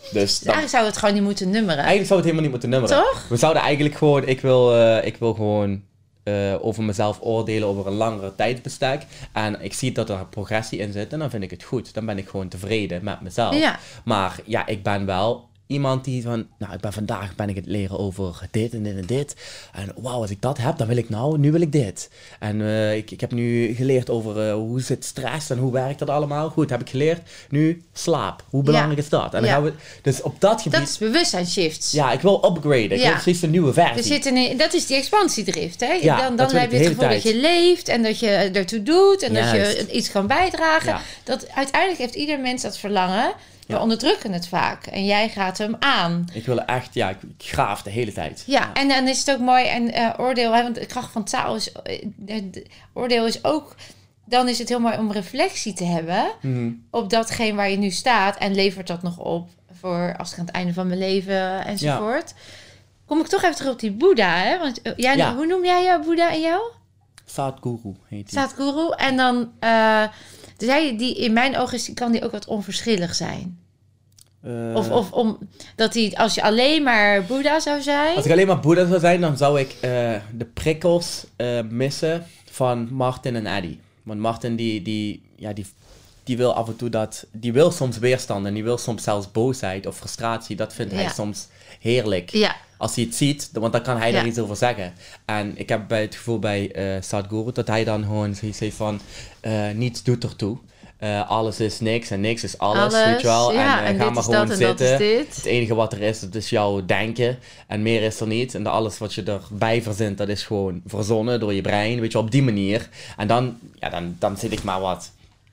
Dus Dus dan, eigenlijk zou het gewoon niet moeten nummeren. eigenlijk zou het helemaal niet moeten nummeren. Toch? We zouden eigenlijk gewoon, ik wil, eh, ik wil gewoon eh, over mezelf oordelen over een langere tijdsbestek. En ik zie dat er progressie in zit en dan vind ik het goed. Dan ben ik gewoon tevreden met mezelf. Ja. Maar ja, ik ben wel iemand die van, nou, ik ben vandaag ben ik het leren over dit en dit en dit. En wauw, als ik dat heb, dan wil ik nou, nu wil ik dit. En eh, ik, ik heb nu geleerd over eh, hoe zit stress en hoe werkt dat allemaal. Goed, heb ik geleerd. Nu slaap. Hoe belangrijk is dat? En dan Ja. gaan we, dus op dat gebied, Dat is bewustzijnsshifts. ja, ik wil upgraden. Ik Ja. wil precies een nieuwe versie. We zitten in, dat is die expansiedrift. Hè? Ja, dan dan heb je het gevoel dat je leeft en dat je ertoe doet en dat je iets kan bijdragen. Dat, uiteindelijk heeft ieder mens dat verlangen. We Ja. onderdrukken het vaak en jij gaat hem aan. Ik wil echt, ja, ik, ik graaf de hele tijd. Ja, en dan is het ook mooi en eh, oordeel, hè, want de kracht van taal is, eh, de- de- oordeel is ook, dan is het heel mooi om reflectie te hebben Mhm. op datgene waar je nu staat en levert dat nog op voor als ik aan het einde van mijn leven enzovoort. Kom ik toch even terug op die Boeddha, hè? Want eh, jij, hoe noem jij jouw Boeddha en jou? Sadhguru heet die. Sadhguru. En dan, eh dus hij, die, in mijn ogen kan die ook wat onverschillig zijn. Eh, Of, of om, dat hij, als je alleen maar Boeddha zou zijn. Als ik alleen maar Boeddha zou zijn, dan zou ik eh, de prikkels eh, missen van Martin en Eddie. Want Martin, die, die, ja, die, die wil af en toe dat... Die wil soms weerstand en die wil soms zelfs boosheid of frustratie. Dat vindt hij soms heerlijk. Ja, Als hij het ziet, want dan kan hij Ja. daar iets over zeggen. En ik heb bij het gevoel bij Sadhguru dat hij dan gewoon zoiets heeft van... niets doet ertoe. Eh, alles is niks en niks is alles, alles. weet je wel. Ja, en, eh, en ga maar gewoon dat zitten. Het enige wat er is, dat is jouw denken. En meer is er niet. En alles wat je erbij verzint, dat is gewoon verzonnen door je brein. Weet je wel, op die manier. En dan, ja, dan, dan zit ik maar wat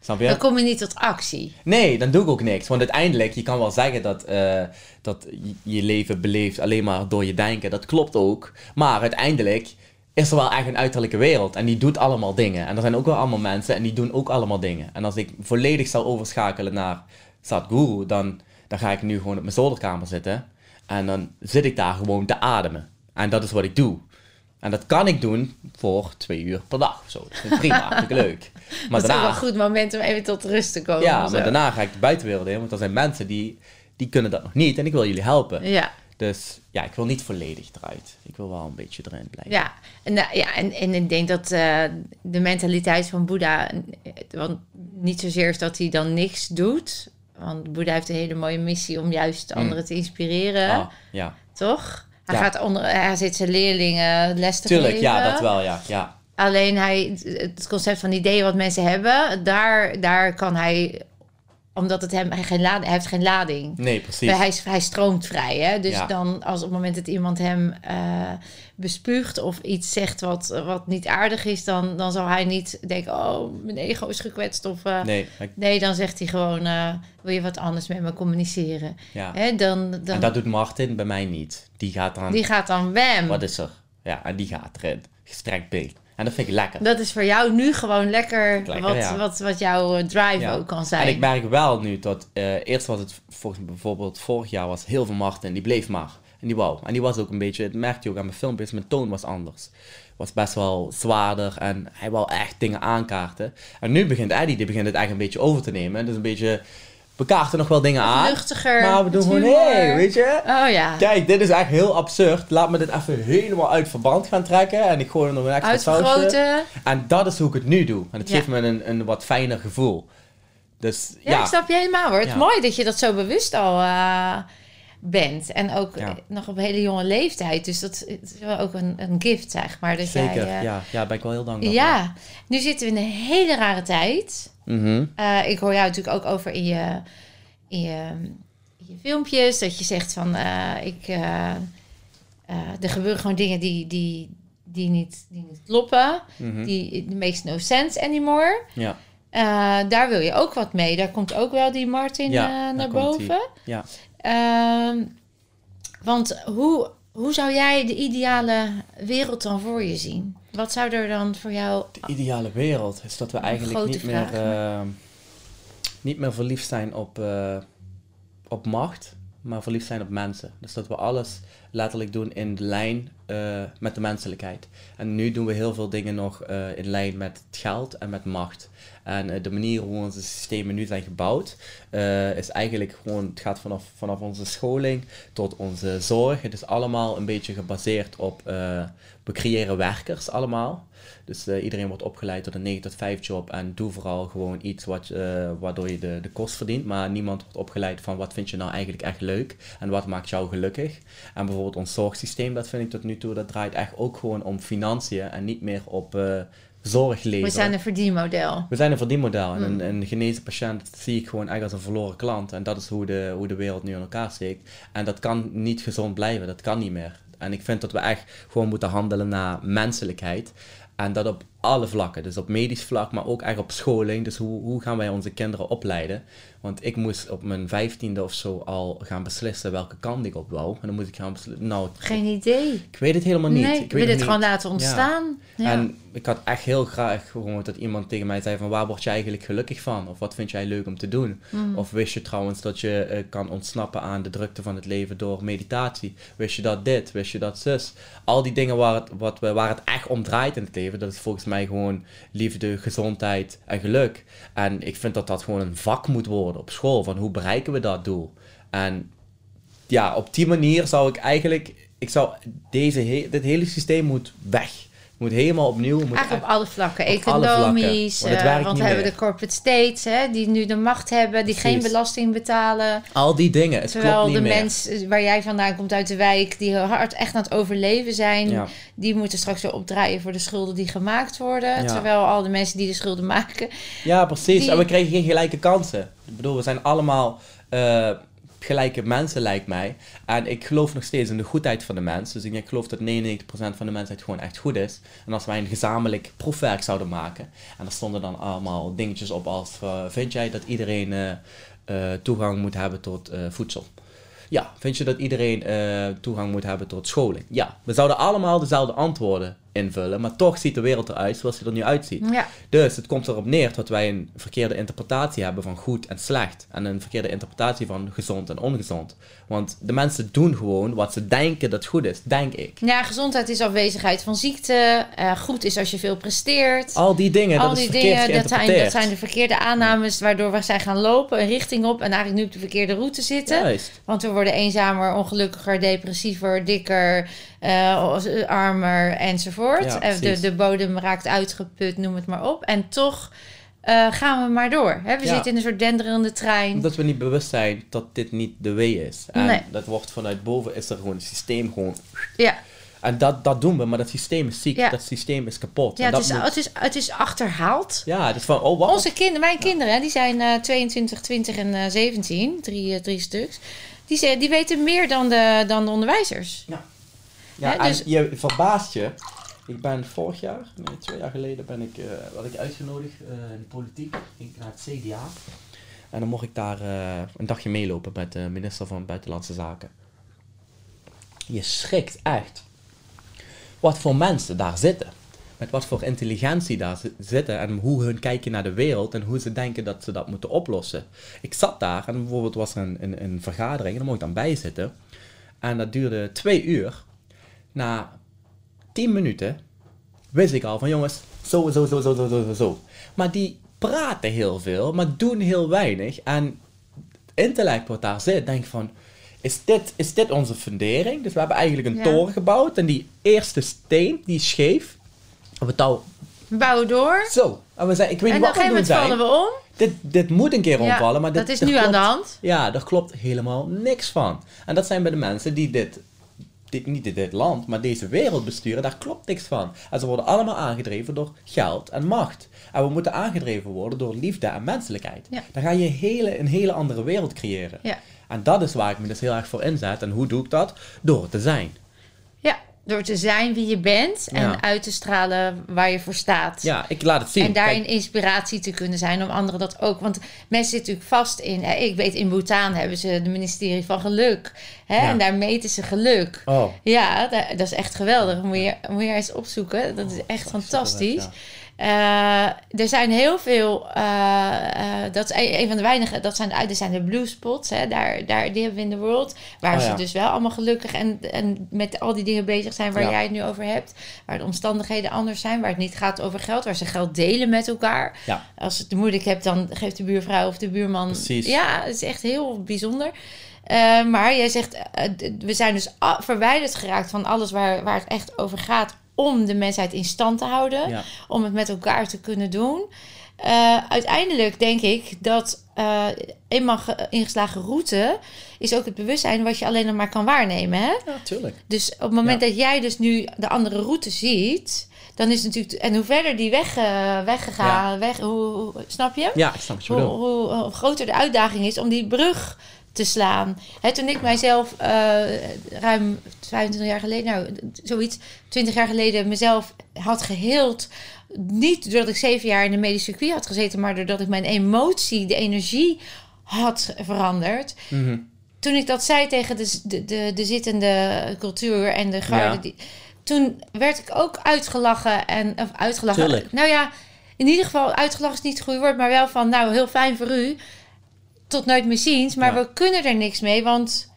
Snap je? Dan kom je niet tot actie. Nee, dan doe ik ook niks. Want uiteindelijk, je kan wel zeggen dat, eh, dat je leven beleeft alleen maar door je denken. Dat klopt ook. Maar uiteindelijk is er wel echt een uiterlijke wereld. En die doet allemaal dingen. En er zijn ook wel allemaal mensen en die doen ook allemaal dingen. En als ik volledig zou overschakelen naar Sadhguru, dan, dan ga ik nu gewoon op mijn zolderkamer zitten. En dan zit ik daar gewoon te ademen. En dat is wat ik doe. En dat kan ik doen voor twee uur per dag of zo. Dat vind ik prima, ik leuk. Maar dat is ook wel daarna, een goed moment om even tot rust te komen. ja, maar daarna ga ik de buitenwereld in. Want er zijn mensen die, die kunnen dat nog niet. En ik wil jullie helpen. Ja, Dus ja, ik wil niet volledig eruit. Ik wil wel een beetje erin blijven. ja. En, nou, ja en, en ik denk dat eh, de mentaliteit van Boeddha... eh, Want niet zozeer is dat hij dan niks doet. Want Boeddha heeft een hele mooie missie om juist Mm. anderen te inspireren. Ah, ja. Toch? Hij, Ja. gaat onder, hij zit zijn leerlingen les te Tuurlijk, geven. ja, dat wel, ja. ja. Alleen hij, het concept van ideeën wat mensen hebben, daar, daar kan hij, omdat het hem hij geen lading, hij heeft geen lading. Nee, precies. Hij, hij stroomt vrij, hè? Dus Ja. dan, als op het moment dat iemand hem eh bespuugt of iets zegt wat, wat niet aardig is, dan, dan zal hij niet denken: Oh, mijn ego is gekwetst. Of eh, nee. Nee, dan zegt hij gewoon: eh, Wil je wat anders met me communiceren? ja. Hè? Dan, dan, En dat doet Martin bij mij niet. Die gaat dan, die gaat dan wem. wat is er? Ja, en die gaat erin. Gestrekt beeld. En dat vind ik lekker. Dat is voor jou nu gewoon lekker, Lekker, wat, ja. wat, wat jouw eh, drive Ja. ook kan zijn. En ik merk wel nu dat eh, eerst was het volgens mij bijvoorbeeld vorig jaar was heel veel Martin, die bleef maar. En die wou. En die was ook een beetje, het merkte je ook aan mijn filmpjes, mijn toon was anders. Was best wel zwaarder en hij wou echt dingen aankaarten. En nu begint Eddie, die begint het echt een beetje over te nemen. Dus een beetje, we kaarten nog wel dingen aan. Luchtiger. Maar we doen gewoon, hey, weet je. Oh ja. Kijk, dit is echt heel absurd. Laat me dit even helemaal uit verband gaan trekken. En ik gooi er nog een extra sausje. En dat is hoe ik het nu doe. En het Ja. geeft me een, een wat fijner gevoel. Dus Ja, ja, ik snap je helemaal hoor. Het is Ja. mooi dat je dat zo bewust al eh, bent. En ook Ja. nog op een hele jonge leeftijd. Dus dat is wel ook een, een gift, zeg maar. Dat zeker. Jij, eh, ja, ja, daar ben ik wel heel dankbaar ja, nu zitten we in een hele rare tijd. Mhm. Eh, ik hoor jou natuurlijk ook over in je, in je, in je filmpjes. Dat je zegt van, eh, ik, eh, er gebeuren gewoon dingen die, die, die, niet, die niet kloppen. Mhm. Die it makes no sense anymore. Ja, daar wil je ook wat mee. Daar komt ook wel die Martin Ja, naar die. boven. ja. Ehm, want hoe, hoe zou jij de ideale wereld dan voor je zien? Wat zou er dan voor jou... De ideale wereld is dat we eigenlijk niet meer, eh, niet meer verliefd zijn op, eh, op macht, maar verliefd zijn op mensen. Dus dat we alles letterlijk doen in lijn eh, met de menselijkheid. En nu doen we heel veel dingen nog in lijn met het geld en met macht. En eh, de manier hoe onze systemen nu zijn gebouwd, eh, is eigenlijk gewoon, het gaat vanaf, vanaf onze scholing tot onze zorg. Het is allemaal een beetje gebaseerd op, eh, we creëren werkers allemaal. Dus iedereen wordt opgeleid tot een 9 tot 5 job en doe vooral gewoon iets wat, waardoor je de, de kost verdient. Maar niemand wordt opgeleid van wat vind je nou eigenlijk echt leuk en wat maakt jou gelukkig. En bijvoorbeeld ons zorgsysteem, dat vind ik tot nu toe, dat draait echt ook gewoon om financiën en niet meer op We zijn een verdienmodel. We zijn een verdienmodel. En een, een genezen patiënt zie ik gewoon echt als een verloren klant. En dat is hoe de, hoe de wereld nu in elkaar steekt. En dat kan niet gezond blijven. Dat kan niet meer. En ik vind dat we echt gewoon moeten handelen naar menselijkheid. En dat op alle vlakken. Dus op medisch vlak, maar ook echt op scholing. Dus hoe, hoe gaan wij onze kinderen opleiden? Want ik moest op mijn vijftiende of zo al gaan beslissen welke kant ik op wou. En dan moest ik gaan beslissen. Nou, Geen idee. ik weet het helemaal niet. Nee, ik wil het niet. gewoon laten ontstaan. Ja. En ik had echt heel graag gewoon dat iemand tegen mij zei van waar word je eigenlijk gelukkig van? Of wat vind jij leuk om te doen? Mm. Of wist je trouwens dat je eh, kan ontsnappen aan de drukte van het leven door meditatie? Wist je dat dit? Wist je dat zus? Al die dingen waar het, wat waar het echt om draait in het leven, dat is volgens mij gewoon liefde, gezondheid en geluk. En ik vind dat dat gewoon een vak moet worden op school. Van hoe bereiken we dat doel? En ja, op die manier zou ik eigenlijk, ik zou deze, dit hele systeem moet weg. Moet helemaal opnieuw. Moet Eigenlijk op alle vlakken. Op alle vlakken. Economisch. Want eh, want we hebben meer. de corporate states, hè, die nu de macht hebben, die geen belasting betalen. al die dingen, het Terwijl klopt niet de mensen waar jij vandaan komt uit de wijk, die hard echt aan het overleven zijn, Ja. die moeten straks weer opdraaien voor de schulden die gemaakt worden. Ja. Terwijl al de mensen die de schulden maken. Ja, precies. Die- En we krijgen geen gelijke kansen. Ik bedoel, we zijn allemaal... eh, gelijke mensen, lijkt mij. En ik geloof nog steeds in de goedheid van de mens. Dus ik geloof dat 99% van de mensheid gewoon echt goed is. En als wij een gezamenlijk proefwerk zouden maken. En er stonden dan allemaal dingetjes op als... eh, vind jij dat iedereen eh, eh, toegang moet hebben tot voedsel? Ja. Vind je dat iedereen toegang moet hebben tot scholing? Ja. We zouden allemaal dezelfde antwoorden invullen. Maar toch ziet de wereld eruit zoals die er nu uitziet. Ja. Dus het komt erop neer dat wij een verkeerde interpretatie hebben van goed en slecht. En een verkeerde interpretatie van gezond en ongezond. Want de mensen doen gewoon wat ze denken dat goed is, denk ik. Ja, gezondheid is afwezigheid van ziekte. Eh, goed is als je veel presteert. Al die dingen, Al dat die dingen, dat zijn, geïnterpreteerd. dat zijn de verkeerde aannames waardoor we zijn gaan lopen, een richting op en eigenlijk nu op de verkeerde route zitten. Juist. Want we worden eenzamer, ongelukkiger, depressiever, dikker, eh, armer enzovoort. Ja, Eh, de, de bodem raakt uitgeput, noem het maar op. En toch eh, gaan we maar door. Hè? We Ja. zitten in een soort denderende trein. Omdat we niet bewust zijn dat dit niet de way is. En Nee. dat wordt vanuit boven, is er gewoon een systeem gewoon... Ja, En dat, dat doen we, maar dat systeem is ziek, Ja. dat systeem is kapot. ja En het, is, moet- het, is, het is achterhaald. ja, het is van, oh wat? Onze kinderen, mijn kinderen, die zijn eh 22, 20 en eh 17, drie, eh, drie stuks. Die, die weten meer dan de, dan de onderwijzers. Ja, En dus- je verbaast je. Ik ben vorig jaar, nee, twee jaar geleden, ben ik, werd ik uitgenodigd eh, in de politiek. Ging ik naar het CDA. En dan mocht ik daar eh, een dagje meelopen met de minister van Buitenlandse Zaken. Je schrikt echt wat voor mensen daar zitten. Met wat voor intelligentie daar zi- zitten en hoe hun kijken naar de wereld en hoe ze denken dat ze dat moeten oplossen. Ik zat daar en bijvoorbeeld was er een, een, een vergadering en daar mocht ik dan bij zitten. En dat duurde twee uur na 10 minuten wist ik al van jongens, zo, zo, zo, zo, zo, zo, zo. Maar die praten heel veel, maar doen heel weinig. En het intellect wat daar zit, denk van, is dit, is dit onze fundering? Dus we hebben eigenlijk een toren gebouwd en die eerste steen, die scheef. Op het. Bouw door. Zo. En we zijn, ik weet niet wat we doen zijn. vallen we om. Dit, dit moet een keer omvallen, maar dat is nu aan de hand. Ja, daar klopt helemaal niks van. En dat zijn bij de mensen die dit dit niet dit land, maar deze wereld besturen, daar klopt niks van. En ze worden allemaal aangedreven door geld en macht. En we moeten aangedreven worden door liefde en menselijkheid. Ja. Dan ga je hele, een hele andere wereld creëren. Ja. En dat is waar ik me dus heel erg voor inzet. En hoe doe ik dat? Door te zijn. ja, door te zijn wie je bent en Ja. uit te stralen waar je voor staat. Ja, ik laat het zien. En daarin Kijk, inspiratie te kunnen zijn om anderen dat ook. Want mensen zitten natuurlijk vast in. Hè, ik weet, in Bhutan hebben ze de ministerie van Geluk. Hè, Ja. En daar meten ze geluk. oh, Ja, da- dat is echt geweldig. Moet je, moet je eens opzoeken. Dat is echt fantastisch. ja. Eh, er zijn heel veel. eh, eh, dat is een, een van de weinige. Dat zijn de, zijn de blue spots. Hè, daar, daar, die hebben we in de world. Waar Oh, ze ja. dus wel allemaal gelukkig en, en met al die dingen bezig zijn waar Ja. jij het nu over hebt. Waar de omstandigheden anders zijn. Waar het niet gaat over geld. Waar ze geld delen met elkaar. Ja. Als het moeilijk hebt, dan geeft de buurvrouw of de buurman. Precies. Ja, het is echt heel bijzonder. Maar jij zegt, we zijn dus verwijderd geraakt van alles waar, waar het echt over gaat om de mensheid in stand te houden, Ja. om het met elkaar te kunnen doen. Eh, uiteindelijk denk ik dat eh, eenmaal ge- ingeslagen route is ook het bewustzijn wat je alleen nog maar kan waarnemen. Hè? Ja, tuurlijk. Dus op het moment Ja. dat jij dus nu de andere route ziet, dan is het natuurlijk. En hoe verder die weg, eh, weggegaan, weg, hoe, hoe- snap je? Ja, ik snap je hoe, hoe groter de uitdaging is om die brug te slaan. Hè, toen ik mijzelf eh, ruim 25 jaar geleden, nou zoiets, 20 jaar geleden mezelf had geheeld. Niet doordat ik zeven jaar in de medische circuit had gezeten, maar doordat ik mijn emotie, de energie had veranderd. Mhm. Toen ik dat zei tegen de, de, de, de zittende cultuur en de garde, Ja. die, toen werd ik ook uitgelachen en of uitgelachen. Tuurlijk. Nou ja, in ieder geval uitgelachen is niet het goede woord, maar wel van nou heel fijn voor u. Tot nooit meer ziens, maar Ja. we kunnen er niks mee, want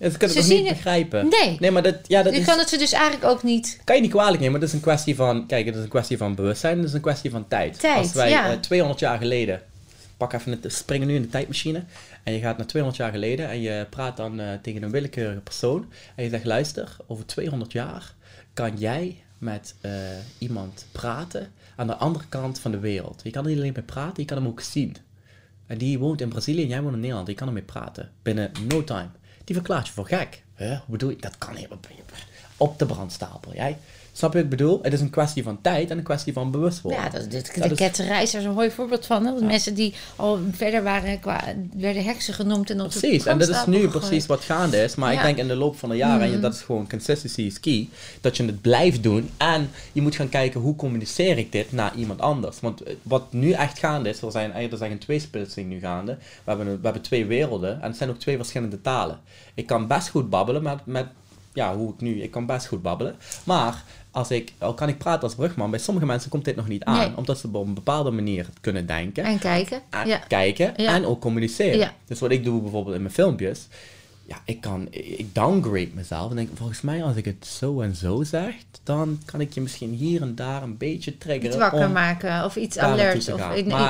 Ze kunnen Ze nog niet het- begrijpen. nee. Nee, maar dat, ja, dat je is... kan het ze dus eigenlijk ook niet. kan je niet kwalijk nemen, maar het is een kwestie van, kijk, het is een kwestie van bewustzijn, het is een kwestie van tijd. Tijd, Als wij ja. eh, 200 jaar geleden, pak even het, springen nu in de tijdmachine, en je gaat naar 200 jaar geleden en je praat dan eh, tegen een willekeurige persoon, en je zegt, luister, over 200 jaar kan jij met eh, iemand praten aan de andere kant van de wereld. Je kan er niet alleen mee praten, je kan hem ook zien. En die woont in Brazilië en jij woont in Nederland, je kan ermee praten. Binnen no time. Die verklaart je voor gek. Huh? Hoe bedoel je? Dat kan helemaal op de brandstapel. Jij? Snap je wat ik bedoel? Het is een kwestie van tijd en een kwestie van bewustwording. Ja, dat, dit, de ketterij is daar zo'n mooi voorbeeld van. Hè? Dat mensen die al verder waren, qua, werden heksen genoemd. En op Precies, en dat is nu gegooid. precies wat gaande is. Maar ik denk in de loop van de jaren, en Mhm. dat is gewoon consistency is key, dat je het blijft doen. En je moet gaan kijken hoe communiceer ik dit naar iemand anders. Want eh, wat nu echt gaande is, er zijn er zijn een tweesplitsing nu gaande. We hebben, we hebben twee werelden en het zijn ook twee verschillende talen. Ik kan best goed babbelen met, met ja, hoe ik nu, ik kan best goed babbelen. Maar als ik, al kan ik praten als brugman, bij sommige mensen komt dit nog niet aan. Nee. Omdat ze op een bepaalde manier kunnen denken En kijken. aan Ja. kijken Ja. en ook communiceren. Ja. Dus wat ik doe bijvoorbeeld in mijn filmpjes, ja, ik kan, ik downgrade mezelf en denk, volgens mij als ik het zo en zo zeg, dan kan ik je misschien hier en daar een beetje Iets triggeren. wakker om- maken of iets alerts te of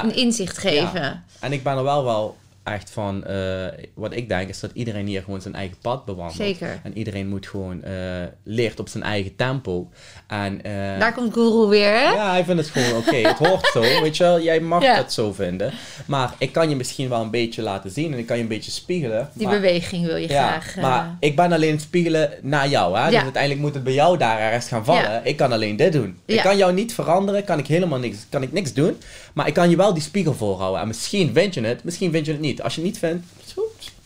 een inzicht geven. En ik ben er wel wel echt van, eh, wat ik denk is dat iedereen hier gewoon zijn eigen pad bewandelt. Zeker. En iedereen moet gewoon eh leert op zijn eigen tempo. En, eh, Daar komt Guru weer, hè? ja, hij vindt het gewoon oké. Het hoort zo, weet je wel. Jij mag Ja. het zo vinden. Maar ik kan je misschien wel een beetje laten zien en ik kan je een beetje spiegelen. Die maar, beweging wil je ja, graag. eh, maar ik ben alleen het spiegelen naar jou. Hè? Dus Ja. uiteindelijk moet het bij jou daar ergens gaan vallen. Ja. Ik kan alleen dit doen. Ik kan jou niet veranderen, kan ik helemaal niks, kan ik niks doen. Maar ik kan je wel die spiegel voorhouden. En misschien vind je het, misschien vind je het niet. Als je het niet vindt.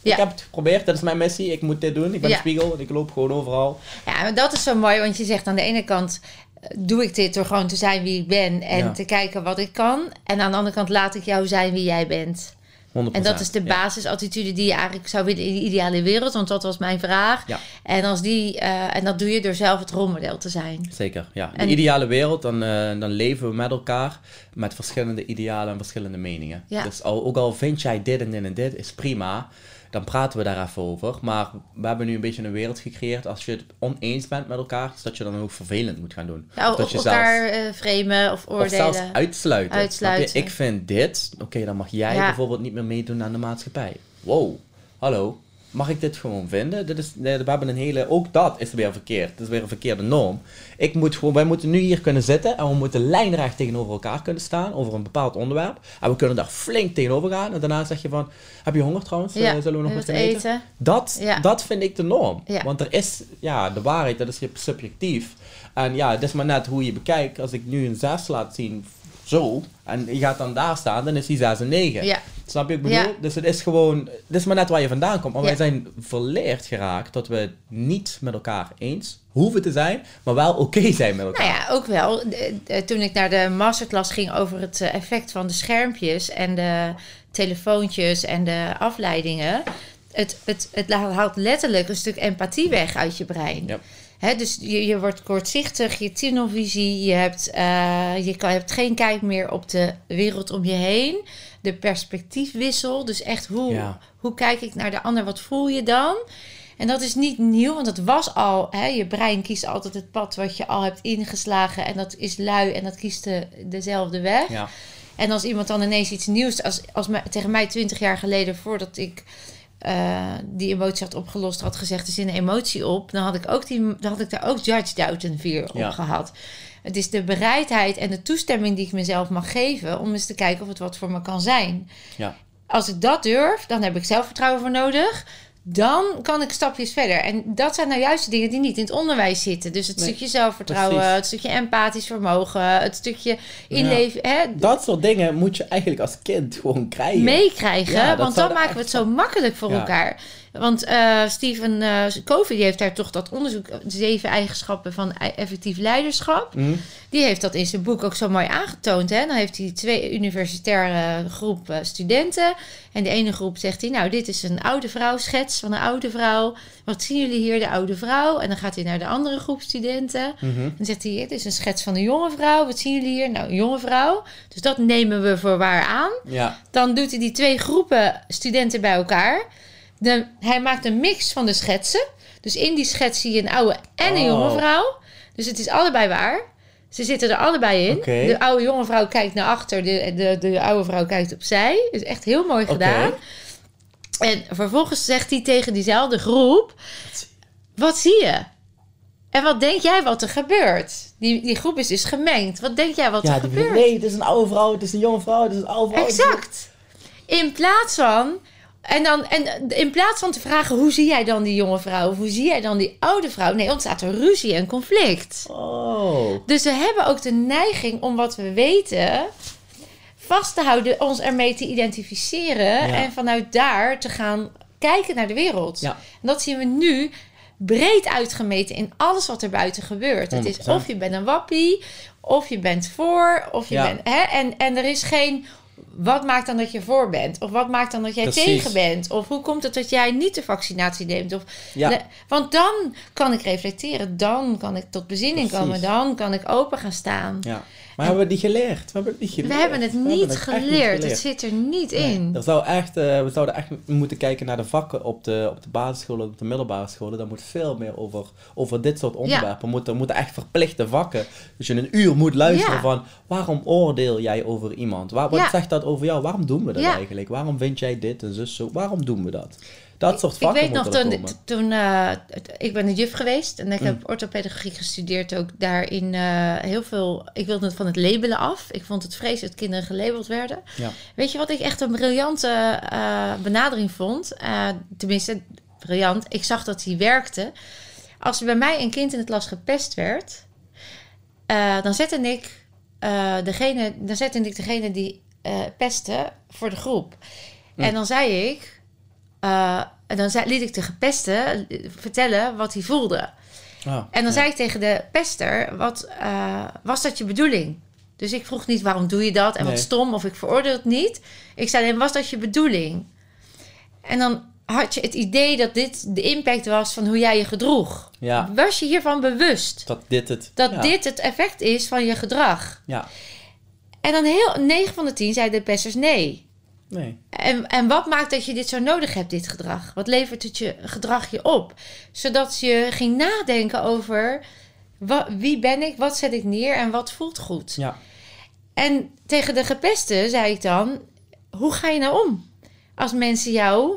Ja. Ik heb het geprobeerd, dat is mijn missie. Ik moet dit doen. Ik ben Ja. een spiegel, ik loop gewoon overal. Ja, maar dat is zo mooi, want je zegt aan de ene kant eh, doe ik dit door gewoon te zijn wie ik ben en Ja. te kijken wat ik kan. En aan de andere kant laat ik jou zijn wie jij bent. 100%. En dat is de basisattitude die je eigenlijk zou willen in de ideale wereld, want dat was mijn vraag. Ja. En, als die, eh, en dat doe je door zelf het rolmodel te zijn. Zeker, ja. De En- ideale wereld, dan, eh, dan leven we met elkaar met verschillende idealen en verschillende meningen. Ja. Dus al, ook al vind jij dit en dit en dit, is prima. Dan praten we daar even over. Maar we hebben nu een beetje een wereld gecreëerd. Als je het oneens bent met elkaar, is dat je dan ook vervelend moet gaan doen. Ja, of dat je elkaar eh framen of zelfs, of oordelen. zelfs uitsluiten. Ik vind dit, oké, dan mag jij Ja. bijvoorbeeld niet meer meedoen aan de maatschappij. Wow, hallo. Mag ik dit gewoon vinden? Dit is, we hebben een hele, ook dat is weer verkeerd. Dat is weer een verkeerde norm. Ik moet gewoon, wij moeten nu hier kunnen zitten en we moeten lijnrecht tegenover elkaar kunnen staan over een bepaald onderwerp. En we kunnen daar flink tegenover gaan. En daarna zeg je van, heb je honger trouwens? ja, Eh, zullen we nog wat eten? eten. Dat, Ja. dat vind ik de norm. Ja. Want er is, ja, de waarheid, dat is subjectief. En ja, het is maar net hoe je bekijkt. Als ik nu een 6 laat zien, zo, en je gaat dan daar staan, dan is die 6 een 9. Ja, Snap je wat ik bedoel? Ja. Dus het is gewoon, het is maar net waar je vandaan komt. Maar Ja. wij zijn verleerd geraakt dat we niet met elkaar eens hoeven te zijn, maar wel oké zijn met elkaar. nou ja, ook wel. De- de- toen ik naar de masterclass ging over het eh, effect van de schermpjes en de telefoontjes en de afleidingen. Het, het, het haalt letterlijk een stuk empathie weg uit je brein. Ja. Dus je, je wordt kortzichtig, je tunnelvisie, je hebt, eh, je kan, je hebt geen kijk meer op de wereld om je heen. De perspectiefwissel, dus echt hoe, Ja. hoe kijk ik naar de ander, wat voel je dan? En dat is niet nieuw, want het was al, hè, je brein kiest altijd het pad wat je al hebt ingeslagen en dat is lui en dat kiest de, dezelfde weg. Ja. En als iemand dan ineens iets nieuws, als, als me, tegen mij twintig jaar geleden, voordat ik eh, die emotie had opgelost, had gezegd, er zit een emotie op, dan had ik, ook die, dan had ik daar ook Judge Fear Ja. op gehad. Het is de bereidheid en de toestemming die ik mezelf mag geven om eens te kijken of het wat voor me kan zijn. Ja. Als ik dat durf, dan heb ik zelfvertrouwen voor nodig. Dan kan ik stapjes verder. En dat zijn nou juist de dingen die niet in het onderwijs zitten. Dus het Nee, stukje zelfvertrouwen, precies. het stukje empathisch vermogen, het stukje inleven. Hè, Dat soort dingen moet je eigenlijk als kind gewoon krijgen. meekrijgen. Ja, want dan maken we het zo makkelijk voor elkaar. Want eh Steven uh, Covey die heeft daar toch dat onderzoek... zeven eigenschappen van e- effectief leiderschap. Hm? Die heeft dat in zijn boek ook zo mooi aangetoond. Hè? Dan heeft hij twee universitaire groep eh, studenten. En de ene groep zegt hij... nou, dit is een oude vrouw, schets van een oude vrouw. Wat zien jullie hier, de oude vrouw? En dan gaat hij naar de andere groep studenten. Mhm. Dan zegt hij, dit is een schets van een jonge vrouw. Wat zien jullie hier? Nou, een jonge vrouw. Dus dat nemen we voor waar aan. Ja. Dan doet hij die twee groepen studenten bij elkaar. De, hij maakt een mix van de schetsen. Dus in die schets zie je een oude en een Oh. jonge vrouw. Dus het is allebei waar. Ze zitten er allebei in. De oude jonge vrouw kijkt naar achter. De, de, de oude vrouw kijkt opzij. Dus echt heel mooi gedaan. En vervolgens zegt hij tegen diezelfde groep... Wat zie je? En wat denk jij wat er gebeurt? Die, die groep is dus gemengd. Wat denk jij wat Ja, er gebeurt? nee, het is een oude vrouw, het is een jonge vrouw, het is een oude vrouw. is Exact. In plaats van En, dan, en in plaats van te vragen hoe zie jij dan die jonge vrouw of hoe zie jij dan die oude vrouw, nee, ontstaat er ruzie en conflict. Oh. Dus we hebben ook de neiging om wat we weten vast te houden, ons ermee te identificeren Ja. en vanuit daar te gaan kijken naar de wereld. Ja. En dat zien we nu breed uitgemeten in alles wat er buiten gebeurt. Het is 100%. of je bent een wappie, of je bent voor, of je Ja. bent... Hè? En, en er is geen... Wat maakt dan dat je voor bent? Of wat maakt dan dat jij Precies. tegen bent? Of hoe komt het dat jij niet de vaccinatie neemt? Of, Ja. de- want dan kan ik reflecteren. Dan kan ik tot bezinning Precies. komen. Dan kan ik open gaan staan. Ja. Maar hebben we het niet geleerd? We hebben het niet geleerd. We hebben het niet geleerd. Het zit er niet Nee. in. Er zou echt, eh, we zouden echt moeten kijken naar de vakken op de, op de basisscholen, op de middelbare scholen. Daar moet veel meer over, over dit soort onderwerpen. Er moeten, er moeten echt verplichte vakken. Dus je een uur moet luisteren Ja. van waarom oordeel jij over iemand? Waar, wat Ja. zegt dat over jou? Waarom doen we dat Ja. eigenlijk? Waarom vind jij dit en zus zo? Waarom doen we dat? Dat soort Ik vakken weet nog, toen, komen. toen eh, ik ben een juf geweest en ik Mm. heb orthopedagogie gestudeerd ook daarin eh, heel veel. Ik wilde het van het labelen af. Ik vond het vreselijk dat kinderen gelabeld werden. Ja. Weet je wat ik echt een briljante eh, benadering vond? Tenminste, briljant. Ik zag dat die werkte. Als er bij mij een kind in het klas gepest werd, dan zette ik degene, dan zette ik degene die pestte voor de groep. En dan zei ik, eh, en dan zei, liet ik de gepeste eh, vertellen wat hij voelde. Ah, En dan ja. zei ik tegen de pester, wat eh, was dat je bedoeling? Dus ik vroeg niet waarom doe je dat en Nee. wat stom of ik veroordeel het niet. Ik zei alleen, was dat je bedoeling? En dan had je het idee dat dit de impact was van hoe jij je gedroeg. Ja, Was je hiervan bewust? dat dit het... Dat ja. dit het effect is van je gedrag. Ja, En dan heel 9 van de 10 zeiden de pesters nee. Nee. En, en wat maakt dat je dit zo nodig hebt, dit gedrag? Wat levert het je gedrag je op? Zodat je ging nadenken over wa- wie ben ik, wat zet ik neer en wat voelt goed. Ja, En tegen de gepesten zei ik dan: hoe ga je nou om als mensen jou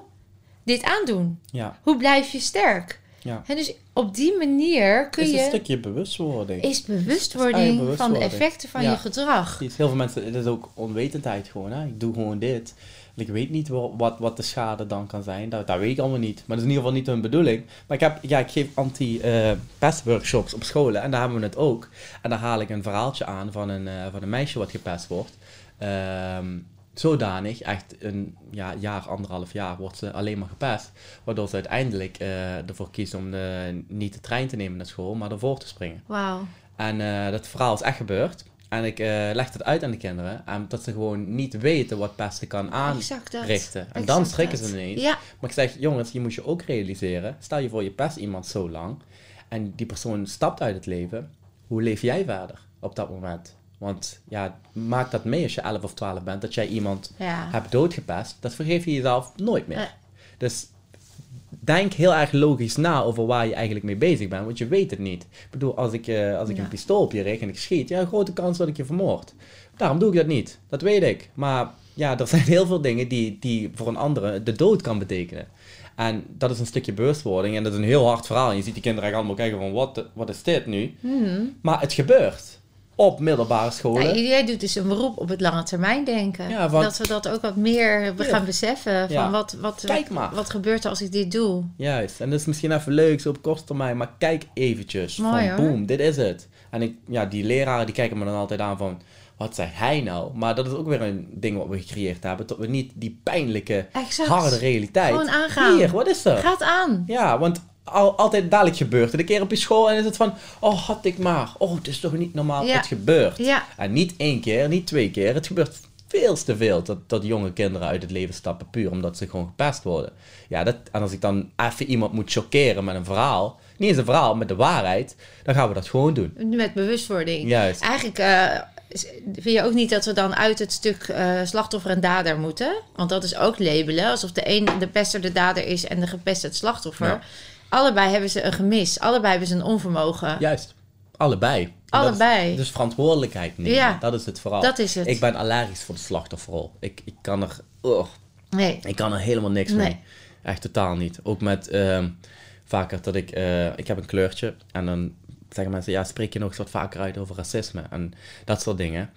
dit aandoen? ja, Hoe blijf je sterk? Ja. En dus op die manier kun Het is een je stukje bewustwording. is bewustwording van de effecten van Ja. je gedrag. Heel veel mensen, het is ook onwetendheid gewoon. Hè? Ik doe gewoon dit. Ik weet niet wat, wat, wat de schade dan kan zijn. Dat, dat weet ik allemaal niet. Maar dat is in ieder geval niet hun bedoeling. Maar ik, heb, ja, ik geef anti-pest-workshops op scholen. En daar hebben we het ook. En daar haal ik een verhaaltje aan van een, eh, van een meisje wat gepest wordt. Ehm, zodanig, echt een ja, jaar, anderhalf jaar, wordt ze alleen maar gepest. Waardoor ze uiteindelijk eh, ervoor kiest om de, niet de trein te nemen naar school, maar ervoor te springen. Wauw. En eh, dat verhaal is echt gebeurd. En ik eh, leg het uit aan de kinderen. En dat ze gewoon niet weten wat pesten kan dat. aanrichten. En dan schrikken dat. ze ineens. Ja, Maar ik zeg, jongens, je moet je ook realiseren. Stel je voor, je pest iemand zo lang. En die persoon stapt uit het leven. Hoe leef jij verder op dat moment? Want ja, maak dat mee als je 11 of 12 bent. Dat jij iemand ja. hebt doodgepest. Dat vergeef je jezelf nooit meer. Dus denk heel erg logisch na over waar je eigenlijk mee bezig bent, want je weet het niet. Ik bedoel, als ik, eh, als ik Ja. een pistool op je richt en ik schiet, ja, grote kans dat ik je vermoord. Daarom doe ik dat niet. Dat weet ik. Maar ja, er zijn heel veel dingen die, die voor een andere de dood kan betekenen. En dat is een stukje bewustwording en dat is een heel hard verhaal. En je ziet die kinderen echt allemaal kijken van, wat, wat is dit nu? Mhm. Maar het gebeurt. Op middelbare scholen. Ja, jij doet dus een beroep op het lange termijn denken. Ja, want- Dat we dat ook wat meer Ja. gaan beseffen. Van Ja. wat, wat, Kijk maar. wat gebeurt er als ik dit doe? Juist, en dat is misschien even leuk zo op korte termijn, maar kijk eventjes. Mooi, van boem, dit is het. En ik, ja, die leraren die kijken me dan altijd aan van, wat zegt hij nou? Maar dat is ook weer een ding wat we gecreëerd hebben, dat we niet die pijnlijke, Exact. harde realiteit... Gewoon aangaan. Hier, wat is er? Gaat aan. Ja, want al, altijd dadelijk gebeurt het. Een keer op je school en is het van, oh, had ik maar. Oh, het is toch niet normaal? Ja. Het gebeurt. Ja. En niet één keer, niet twee keer. Het gebeurt veel te veel dat, dat jonge kinderen uit het leven stappen puur omdat ze gewoon gepest worden. Ja, dat, en als ik dan even iemand moet chockeren met een verhaal, niet eens een verhaal, met de waarheid, dan gaan we dat gewoon doen. Met bewustwording. Juist. Eigenlijk eh, vind je ook niet dat we dan uit het stuk eh, slachtoffer en dader moeten. Want dat is ook labelen. Alsof de een de pester de dader is en de gepest het slachtoffer. Ja. Allebei hebben ze een gemis. Allebei hebben ze een onvermogen. Juist. Allebei. Is- Allebei. dus verantwoordelijkheid nemen. Ja. Dat is het vooral. Dat is het. Ik ben allergisch voor de slachtofferrol. Ik, ik kan er... ugh, Nee. Ik kan er helemaal niks mee. Nee. Echt totaal niet. Ook met ehm, vaker dat ik... eh, ik heb een kleurtje en dan zeggen mensen... Ja, spreek je nog eens wat vaker uit over racisme en dat soort dingen.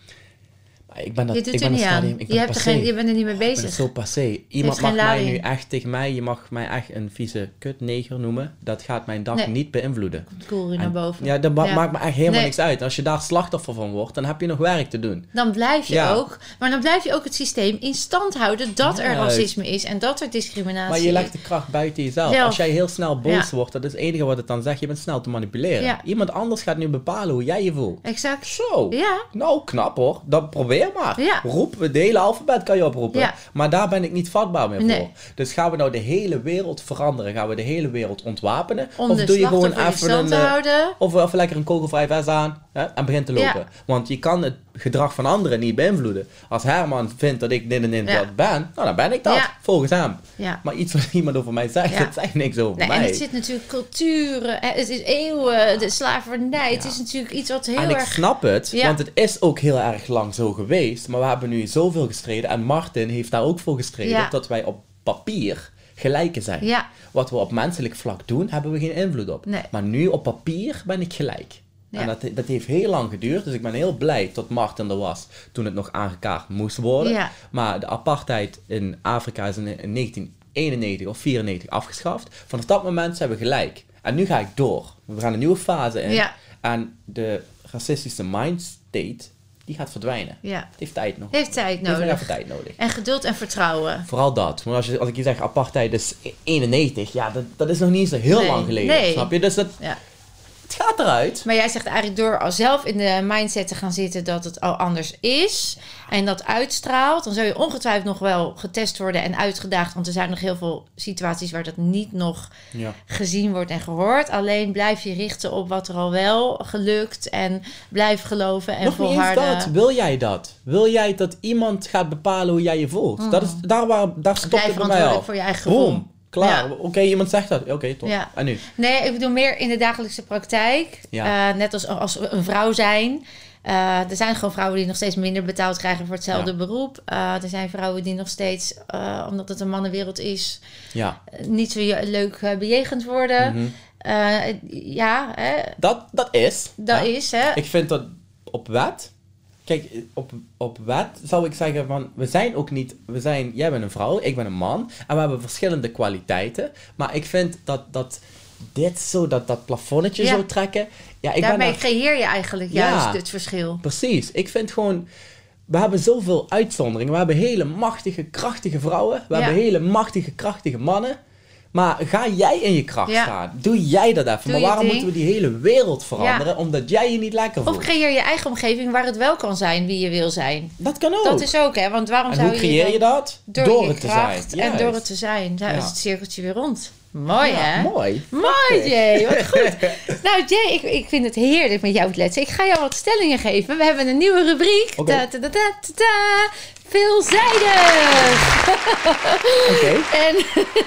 Ik ben dat, ik ben niet dat aan. stadium, ik ben Je, hebt passé. geen, je bent er niet mee Ik ben bezig. zo passé. Iemand mag mij nu echt tegen mij, je mag mij echt een vieze kutneger noemen. Dat gaat mijn dag Nee. niet beïnvloeden. Komt naar En- boven. Ja, dat Ja. maakt me echt helemaal Nee. niks uit. Als je daar slachtoffer van wordt, dan heb je nog werk te doen. Dan blijf je Ja. ook, maar dan blijf je ook het systeem in stand houden dat er racisme is en dat er discriminatie Maar je is. legt de kracht buiten jezelf. Zelf. Als jij heel snel boos Ja. wordt, dat is het enige wat het dan zegt. Je bent snel te manipuleren. Iemand anders gaat nu bepalen hoe jij je voelt. Exact. Zo. Ja, Nou, knap hoor. Dat probeer maar. Ja. Roep, het hele alfabet kan je oproepen. Ja. Maar daar ben ik niet vatbaar meer Nee. voor. Dus gaan we nou de hele wereld veranderen? Gaan we de hele wereld ontwapenen? om of de doe je gewoon even een... eh. Of even lekker een kogelvrij vest aan hè, en begin te lopen. Want je kan het gedrag van anderen niet beïnvloeden. Als Herman vindt dat ik dit en dit Ja. dat ben, nou dan ben ik dat, Ja. volgens hem. Ja. Maar iets wat iemand over mij zegt, dat zegt niks over Nee, mij. en het zit natuurlijk culturen, het is eeuwen, de slavernij. Het is natuurlijk iets wat heel en ik erg... snap het, want het is ook heel erg lang zo geweest. Maar we hebben nu zoveel gestreden. En Martin heeft daar ook voor gestreden. Dat wij op papier gelijken zijn. Wat we op menselijk vlak doen, hebben we geen invloed op. Nee. Maar nu op papier ben ik gelijk. Ja. En dat, dat heeft heel lang geduurd. Dus ik ben heel blij dat Martin er was toen het nog aangekaart moest worden. Ja. Maar de apartheid in Afrika is in, in 1991 of 94 afgeschaft. Vanaf dat moment zijn we gelijk. En nu ga ik door. We gaan een nieuwe fase in. Ja. En de racistische mindstate, die gaat verdwijnen. ja. Het heeft tijd nog. Heeft tijd heeft nodig. even tijd nodig. En geduld en vertrouwen. Vooral dat. Want als, je, als ik je zeg apartheid is 91, ja, dat, dat is nog niet zo heel Nee. lang geleden. Nee. Snap je? Dus dat, Ja. Het gaat eruit. Maar jij zegt eigenlijk door al zelf in de mindset te gaan zitten dat het al anders is en dat uitstraalt, dan zou je ongetwijfeld nog wel getest worden en uitgedaagd. Want er zijn nog heel veel situaties waar dat niet nog Ja. gezien wordt en gehoord. Alleen blijf je richten op wat er al wel gelukt en blijf geloven en Nog niet eens volharden. dat. Wil jij dat? Wil jij dat iemand gaat bepalen hoe jij je voelt? Dat is, daar, waar, daar stopt het bij mij verantwoordelijk al. voor je eigen gevoel. Boom. Klaar. Ja. Oké, iemand zegt dat. Oké, top. Ja. En nu? Nee, ik bedoel meer in de dagelijkse praktijk. Ja. Eh, net als, als we een vrouw zijn. Eh, er zijn gewoon vrouwen die nog steeds minder betaald krijgen voor hetzelfde Ja. beroep. Eh, er zijn vrouwen die nog steeds, omdat het een mannenwereld is, Ja. niet zo leuk bejegend worden. Mhm. Ja, hè, dat, dat is. dat is. Hè. Ik vind dat op wet. Kijk, op, op wet zou ik zeggen van, we zijn ook niet, we zijn, jij bent een vrouw, ik ben een man, en we hebben verschillende kwaliteiten, maar ik vind dat, dat dit zo, dat, dat plafonnetje Ja. zo trekken, ja, ik ben Daarmee daar- creëer je eigenlijk Ja. juist het verschil. Precies. Ik vind gewoon... We hebben zoveel uitzonderingen. We hebben hele machtige, krachtige vrouwen. We Ja. hebben hele machtige, krachtige mannen. Maar ga jij in je kracht Ja. staan? Doe jij dat even. Doe maar waarom moeten we die hele wereld veranderen? Omdat jij je niet lekker Of voelt. creëer je eigen omgeving waar het wel kan zijn wie je wil zijn. Dat kan ook. Dat is ook, hè? Want waarom en zou hoe creëer je, dat? Door, je het te zijn. en Juist. door het te zijn. Daar Ja. is het cirkeltje weer rond. Mooi, Ja, hè? Mooi. Mooi, Jay. Wat goed. nou, Jay, ik, ik vind het heerlijk met jou te kletsen. Ik ga jou wat stellingen geven. We hebben een nieuwe rubriek. Ta, ta, ta, ta, ta. Veelzijdig. Oké. En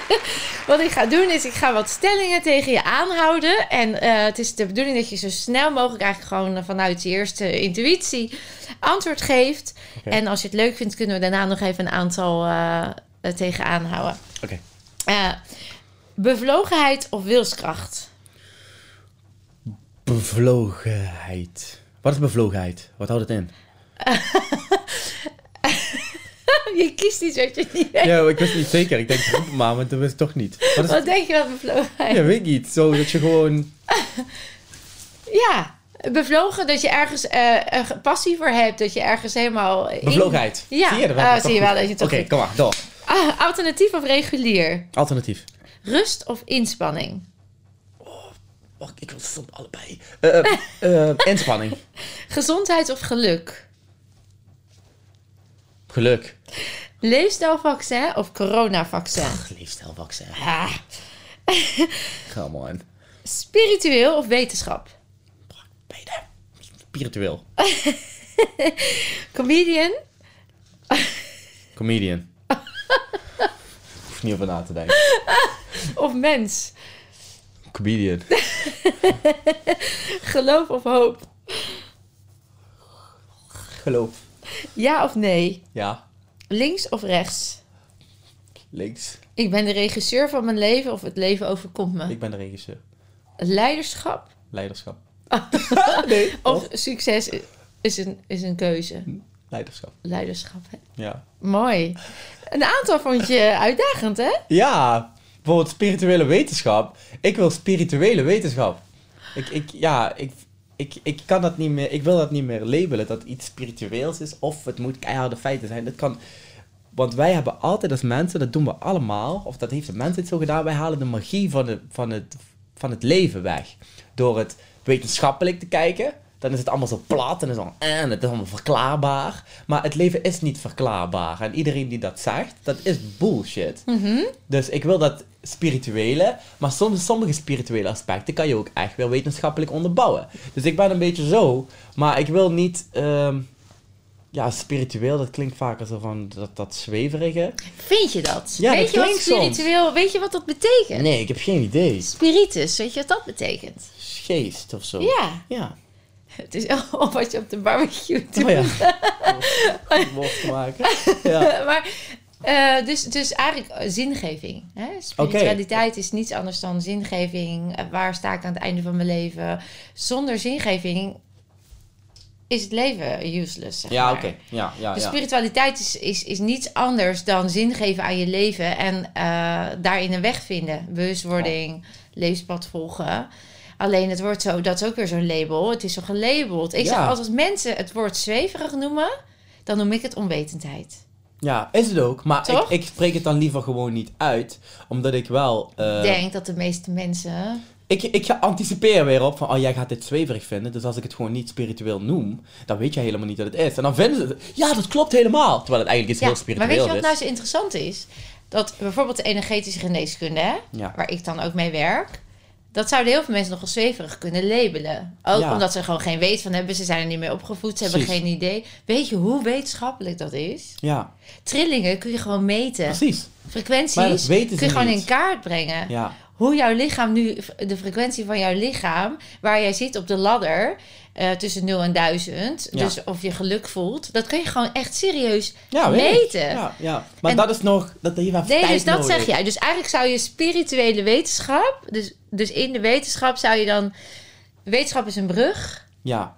wat ik ga doen is, ik ga wat stellingen tegen je aanhouden. En eh, het is de bedoeling dat je zo snel mogelijk eigenlijk gewoon eh, vanuit je eerste intuïtie antwoord geeft. En als je het leuk vindt, kunnen we daarna nog even een aantal eh eh, tegen aanhouden. Oké. Bevlogenheid of wilskracht? Bevlogenheid. Wat is bevlogenheid? Wat houdt het in? je kiest iets wat je niet weet. Ja, ik wist het niet zeker. Ik denk, roep maar, maar dat wist ik toch niet. Wat is Wat denk je wat bevlogenheid Ja, weet ik niet. Zo dat je gewoon... Ja, bevlogen dat je ergens eh, een passie voor hebt. Dat je ergens helemaal... in- Bevlogenheid. Ja, Zie je, dat Ah, zie je wel dat je toch Oké, kom maar, door. Ah, alternatief of regulier? Alternatief. Rust of inspanning? Wacht, ik wil soms allebei. Eh, inspanning. Gezondheid of geluk? Geluk. Leefstijlvaccin of coronavaccin? Ach, leefstijlvaccin. Ah, Come on. spiritueel of wetenschap? Beide. Spiritueel. Comedian Comedian. Hoef niet over na te denken. of mens? Comedian. Geloof of hoop? Geloof. Ja of nee? Ja. Links of rechts? Links. Ik ben de regisseur van mijn leven of het leven overkomt me. Ik ben de regisseur. Leiderschap Leiderschap. nee. of succes is een, is een keuze? Leiderschap. Leiderschap, hè? Ja. Mooi. Een aantal vond je uitdagend, hè? Ja, bijvoorbeeld spirituele wetenschap. Ik wil spirituele wetenschap. Ik, ik, ja, ik, ik, ik kan dat niet meer, ik wil dat niet meer labelen dat iets spiritueels is of het moet keiharde feiten zijn. Dat kan, want wij hebben altijd als mensen, dat doen we allemaal, of dat heeft de mensheid zo gedaan, wij halen de magie van, de, van, het, van het leven weg. Door het wetenschappelijk te kijken, dan is het allemaal zo plat en, is dan, en het is allemaal verklaarbaar. Maar het leven is niet verklaarbaar. En iedereen die dat zegt, dat is bullshit. Dus ik wil dat spirituele, maar soms, sommige spirituele aspecten kan je ook echt wel wetenschappelijk onderbouwen. Dus ik ben een beetje zo, maar ik wil niet, ehm, ja, spiritueel, dat klinkt vaker zo van dat, dat zweverige. Vind je dat? Ja, weet dat je wat soms. spiritueel, weet je wat dat betekent? Nee, ik heb geen idee. Spiritus, weet je wat dat betekent? Geest of zo. Ja, Ja. het is al wat je op de barbecue doet. Oh ja. Worst maken. Ja. maar, eh, dus, dus eigenlijk eh, zingeving. Hè? Spiritualiteit is niets anders dan zingeving. Eh, waar sta ik aan het einde van mijn leven? Zonder zingeving is het leven useless. Zeg Ja, oké. Ja, ja, Dus ja. spiritualiteit is, is, is niets anders dan zin geven aan je leven en daarin een weg vinden. Bewustwording, levenspad volgen. Alleen het wordt zo, dat is ook weer zo'n label. Het is zo gelabeld. Ik zeg altijd, als mensen het woord zweverig noemen, dan noem ik het onwetendheid. Ja, is het ook. Maar ik, ik spreek het dan liever gewoon niet uit. Omdat ik wel... eh, Ik denk dat de meeste mensen. Ik, ik ga anticiperen weer op van, oh jij gaat dit zweverig vinden. Dus als ik het gewoon niet spiritueel noem, dan weet je helemaal niet wat het is. En dan vinden ze het, ja dat klopt helemaal. Terwijl het eigenlijk Ja, heel maar spiritueel weet je wat is. nou zo interessant is? Dat bijvoorbeeld de energetische geneeskunde, hè, Ja. waar ik dan ook mee werk. Dat zouden heel veel mensen nog als zweverig kunnen labelen. Ook Ja. omdat ze er gewoon geen weet van hebben. Ze zijn er niet mee opgevoed. Ze hebben geen idee. Weet je hoe wetenschappelijk dat is? Ja, Trillingen kun je gewoon meten. precies. Frequenties kun je gewoon in kaart brengen. Ja, Hoe jouw lichaam nu, de frequentie van jouw lichaam, waar jij zit op de ladder eh, tussen 0 en 1000, Ja. dus of je geluk voelt, dat kun je gewoon echt serieus ja meten. Ja, ja. Maar En- dat is nog, dat heeft Nee, tijd dus dat nodig. zeg jij. Dus eigenlijk zou je spirituele wetenschap, dus, dus in de wetenschap zou je dan, wetenschap is een brug. Ja.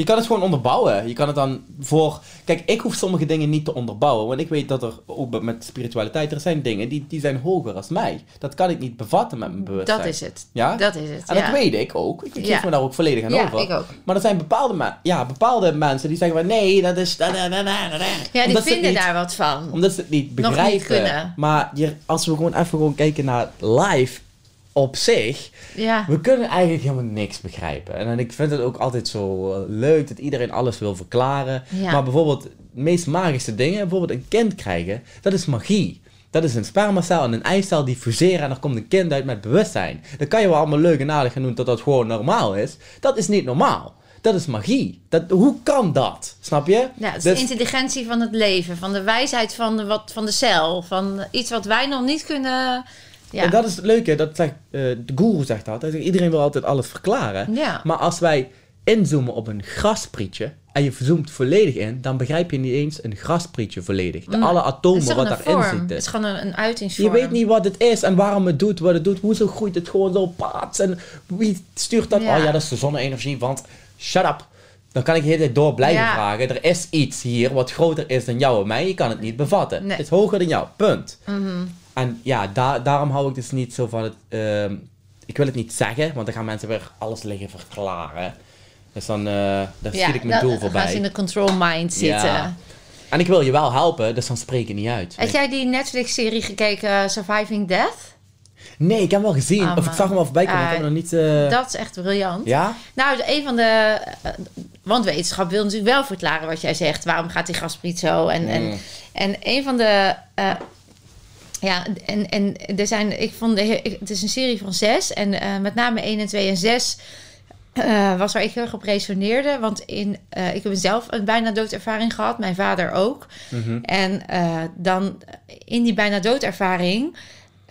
Je kan het gewoon onderbouwen. Je kan het dan voor... Kijk, ik hoef sommige dingen niet te onderbouwen. Want ik weet dat er ook met spiritualiteit... Er zijn dingen die, die zijn hoger als mij. Dat kan ik niet bevatten met mijn bewustzijn. Dat is het. Ja? Dat is het. En ja. dat weet ik ook. Ik geef Ja. me daar ook volledig aan Ja, over. ik ook. Maar er zijn bepaalde, ja, bepaalde mensen die zeggen van... Nee, dat is... da, da, da. Ja, die vinden niet- daar wat van. Omdat ze het niet niet begrijpen. kunnen. Maar je, als we gewoon even gewoon kijken naar live op zich... Ja. We kunnen eigenlijk helemaal niks begrijpen. En, ik vind het ook altijd zo eh, leuk dat iedereen alles wil verklaren. Ja. Maar bijvoorbeeld, de meest magische dingen, bijvoorbeeld een kind krijgen, dat is magie. Dat is een spermacel en een eicel die fuseren en er komt een kind uit met bewustzijn. Dan kan je wel allemaal leuk en aardig gaan doen dat dat gewoon normaal is. Dat is niet normaal. Dat is magie. Dat, hoe kan dat? Snap je? Ja, het is Dus- de intelligentie van het leven, van de wijsheid van de, wat, van de cel, van iets wat wij nog niet kunnen. Ja, En dat is het leuke, dat zegt, eh, de guru zegt dat. Iedereen wil altijd alles verklaren. ja. Maar als wij inzoomen op een grasprietje en je zoomt volledig in, dan begrijp je niet eens een grasprietje volledig. De Mm. alle atomen wat daarin vorm. Het zitten. is gewoon een, een uitingsvorm. Je weet niet wat het is en waarom het doet wat het doet. Hoezo groeit het gewoon zo paats en wie stuurt dat? Ja. Oh ja, dat is de zonne-energie, want shut up. Dan kan ik de hele tijd door blijven Ja. vragen. Er is iets hier wat groter is dan jou en mij. Je kan het niet bevatten. Nee. Het is hoger dan jou. Punt. Mhm. En ja, da- daarom hou ik dus niet zo van het... ehm, ik wil het niet zeggen, want dan gaan mensen weer alles liggen verklaren. Dus dan uh, daar Ja, schiet ik mijn doel dan voorbij. gaan ze in de control mind zitten. Ja. En ik wil je wel helpen, dus dan spreek je niet uit. Heb jij die Netflix-serie gekeken, Surviving Death? Nee, ik heb hem wel gezien. Ah, of ik zag hem al voorbij komen. Ah, ik heb hem nog niet... eh, Dat is echt briljant. Ja? Nou, een van de. eh, Want wetenschap wil natuurlijk wel verklaren wat jij zegt. Waarom gaat die gaspriet zo? En, en, Mm. en een van de. Ja, en, en er zijn. Ik vond. De, het is een serie van zes. En eh, met name 1 en 2 en 6 eh, was waar ik heel erg op resoneerde. Want in, eh, ik heb zelf een bijna doodervaring gehad. Mijn vader ook. Mhm. En dan in die bijna doodervaring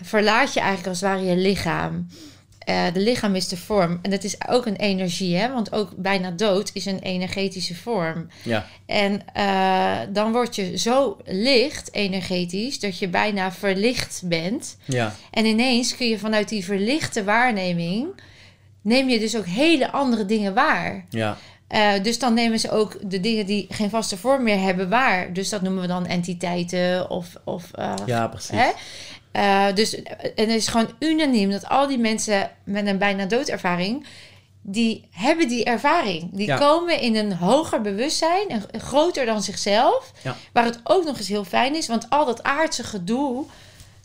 verlaat je eigenlijk als het ware je lichaam. Eh, de lichaam is de vorm. En dat is ook een energie, hè? Want ook bijna dood is een energetische vorm. Ja. En eh, dan word je zo licht, energetisch, dat je bijna verlicht bent. Ja. En ineens kun je vanuit die verlichte waarneming... neem je dus ook hele andere dingen waar. Ja. Eh, dus dan nemen ze ook de dingen die geen vaste vorm meer hebben waar. Dus dat noemen we dan entiteiten of... of Ja, precies. Hè? Eh, dus en het is gewoon unaniem dat al die mensen met een bijna doodervaring, die hebben die ervaring. Die Ja. komen in een hoger bewustzijn, een, groter dan zichzelf. Ja. Waar het ook nog eens heel fijn is, want al dat aardse gedoe,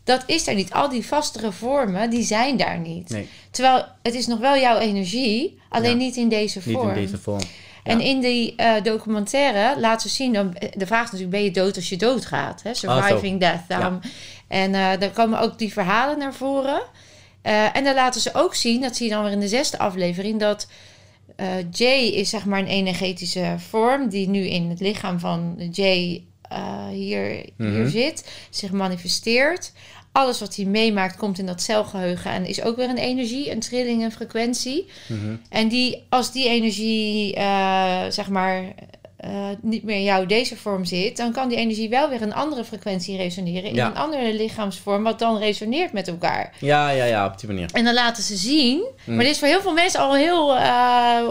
dat is er niet. Al die vastere vormen, die zijn daar niet. Nee, Terwijl het is nog wel jouw energie, alleen Ja. niet in deze niet vorm. in deze vorm. En in die eh, documentaire laten ze zien, dan, de vraag is natuurlijk, ben je dood als je doodgaat? Hè? Surviving death. Daarom. En eh daar komen ook die verhalen naar voren. Eh, en dan laten ze ook zien, dat zie je dan weer in de zesde aflevering, dat eh, Jay is zeg maar een energetische vorm die nu in het lichaam van Jay hier, hier Mhm. zit, zich manifesteert. Alles wat hij meemaakt komt in dat celgeheugen en is ook weer een energie, een trilling, een frequentie. Mhm. En die, als die energie, zeg maar, eh, niet meer in jou deze vorm zit, dan kan die energie wel weer een andere frequentie resoneren in Ja. een andere lichaamsvorm, wat dan resoneert met elkaar. Ja, ja, ja, op die manier. En dan laten ze zien, Mm. maar dit is voor heel veel mensen al heel eh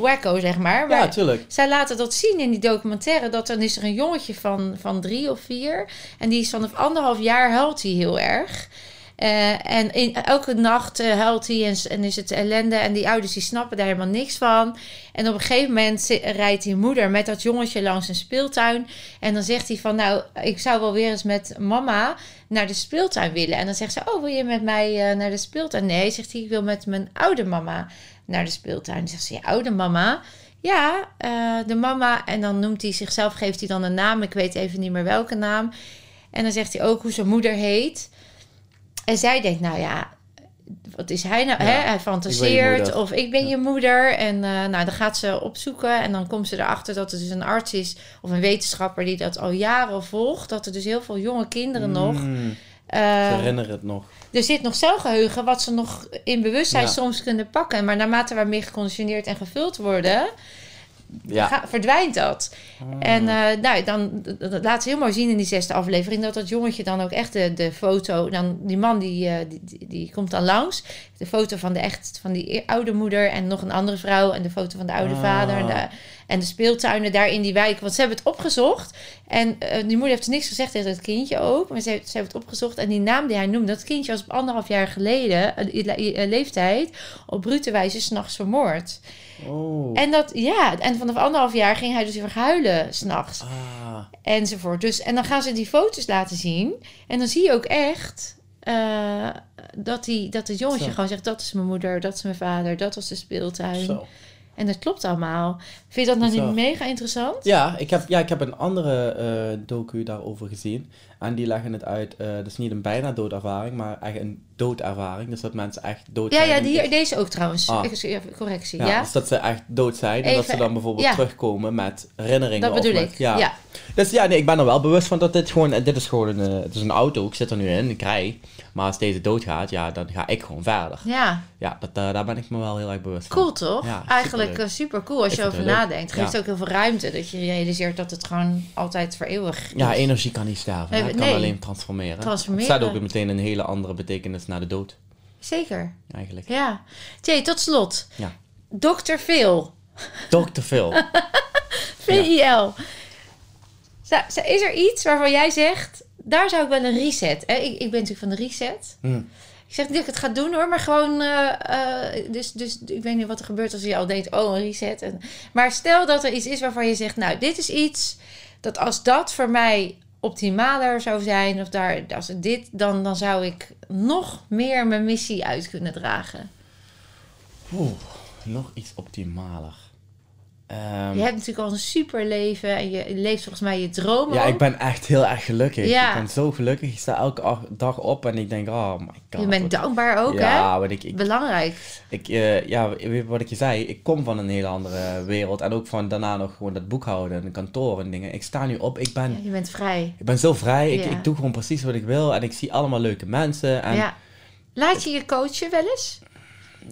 wacko, zeg maar. maar Ja, tuurlijk. zij laten dat zien in die documentaire. Dat dan is er een jongetje van, van drie of vier. En die is vanaf anderhalf jaar huilt hij heel erg. Eh, en in, elke nacht eh, huilt hij en, en is het ellende. En die ouders die snappen daar helemaal niks van. En op een gegeven moment rijdt die moeder met dat jongetje langs een speeltuin. En dan zegt hij van, nou, ik zou wel weer eens met mama naar de speeltuin willen. En dan zegt ze, oh, wil je met mij eh, naar de speeltuin? Nee, zegt hij, ik wil met mijn oude mama naar de speeltuin. Dan zegt ze, je oude mama? Ja, de mama. En dan noemt hij zichzelf, geeft hij dan een naam. Ik weet even niet meer welke naam. En dan zegt hij ook hoe zijn moeder heet. En zij denkt, nou ja, wat is hij nou? Ja, hè? Hij fantaseert of ik ben je moeder. En eh, nou, dan gaat ze opzoeken en dan komt ze erachter dat het dus een arts is of een wetenschapper die dat al jaren volgt. Dat er dus heel veel jonge kinderen nog. Mm, eh, ik herinner het nog. er zit nog celgeheugen wat ze nog in bewustzijn Ja. soms kunnen pakken. Maar naarmate we meer geconditioneerd en gevuld worden, Ja. ga- verdwijnt dat. Ah. En eh, nou, dan dat- laat ze heel mooi zien in die zesde aflevering dat dat jongetje dan ook echt de, de foto, dan die man die, eh, die, die, die komt dan langs, de foto van de echt van die e- oude moeder en nog een andere vrouw en de foto van de oude Ah. vader en de, en de speeltuinen daar in die wijk, want ze hebben het opgezocht en eh, die moeder heeft niks gezegd tegen het kindje ook, maar ze, heeft, ze heeft het opgezocht en die naam die hij noemde, dat kindje was op anderhalf jaar geleden le- leeftijd op brute wijze s'nachts vermoord. Oh. En dat, ja, en vanaf anderhalf jaar ging hij dus weer huilen s'nachts Ah. enzovoort. Dus, en dan gaan ze die foto's laten zien. En dan zie je ook echt eh, dat, die, dat het jongetje Zo. gewoon zegt... dat is mijn moeder, dat is mijn vader, dat was de speeltuin. Zo. En dat klopt allemaal. Vind je dat nou niet mega interessant? Ja, ik heb, ja, ik heb een andere eh, docu daarover gezien. En die leggen het uit, eh dat is niet een bijna doodervaring, maar echt een doodervaring. Dus dat mensen echt dood Ja, zijn. ja, die, deze ook trouwens. Ah. Correctie, ja, ja? Dus dat ze echt dood zijn en dat ze dan bijvoorbeeld ja. terugkomen met herinneringen. Dat of bedoel met- ik, Ja. ja. Dus ja, nee, ik ben er wel bewust van dat dit gewoon, dit is gewoon een, eh, het is een auto, ik zit er nu in, ik rij. Maar als deze doodgaat, ja, dan ga ik gewoon verder. Ja, Ja, dat, eh, daar ben ik me wel heel erg bewust van. cool toch? Ja, Eigenlijk superleuk. eh, super cool als Ik je over het nadenkt. Geeft Ja. ook heel veel ruimte. Dat je realiseert dat het gewoon altijd voor eeuwig Ja, is. energie kan niet sterven. Nee, het kan nee. alleen transformeren. Transformeren. Het staat ook meteen een hele andere betekenis naar de dood, Zeker, eigenlijk. ja. Jay, tot slot. Ja. Dr. Phil. Dr. Phil. VIL. Is er iets waarvan jij zegt, daar zou ik wel een reset. Hè? Ik, ik ben natuurlijk van de reset. Hm. Ik zeg niet dat ik het ga doen hoor, maar gewoon. eh, eh, dus, dus ik weet niet wat er gebeurt als je al denkt, oh, een reset. En, maar stel dat er iets is waarvan je zegt, nou, dit is iets dat als dat voor mij optimaler zou zijn, of daar, als het dit, dan, dan zou ik nog meer mijn missie uit kunnen dragen. Oeh, nog iets optimaler. Ehm, Je hebt natuurlijk al een super leven en je leeft volgens mij je droom ja, ook. ik ben echt heel erg gelukkig. Ja. Ik ben zo gelukkig. Ik sta elke dag op en ik denk, oh my god. je bent dankbaar ook, ja, hè? want ik, ik, Belangrijk. ik, eh, ja, wat ik je zei, ik kom van een hele andere wereld. En ook van daarna nog gewoon dat boekhouden en kantoor en dingen. Ik sta nu op, ik ben, Ja, je bent vrij. ik ben zo vrij. Ik, Ja. ik doe gewoon precies wat ik wil. En ik zie allemaal leuke mensen. En ja. Laat je je coachen wel eens?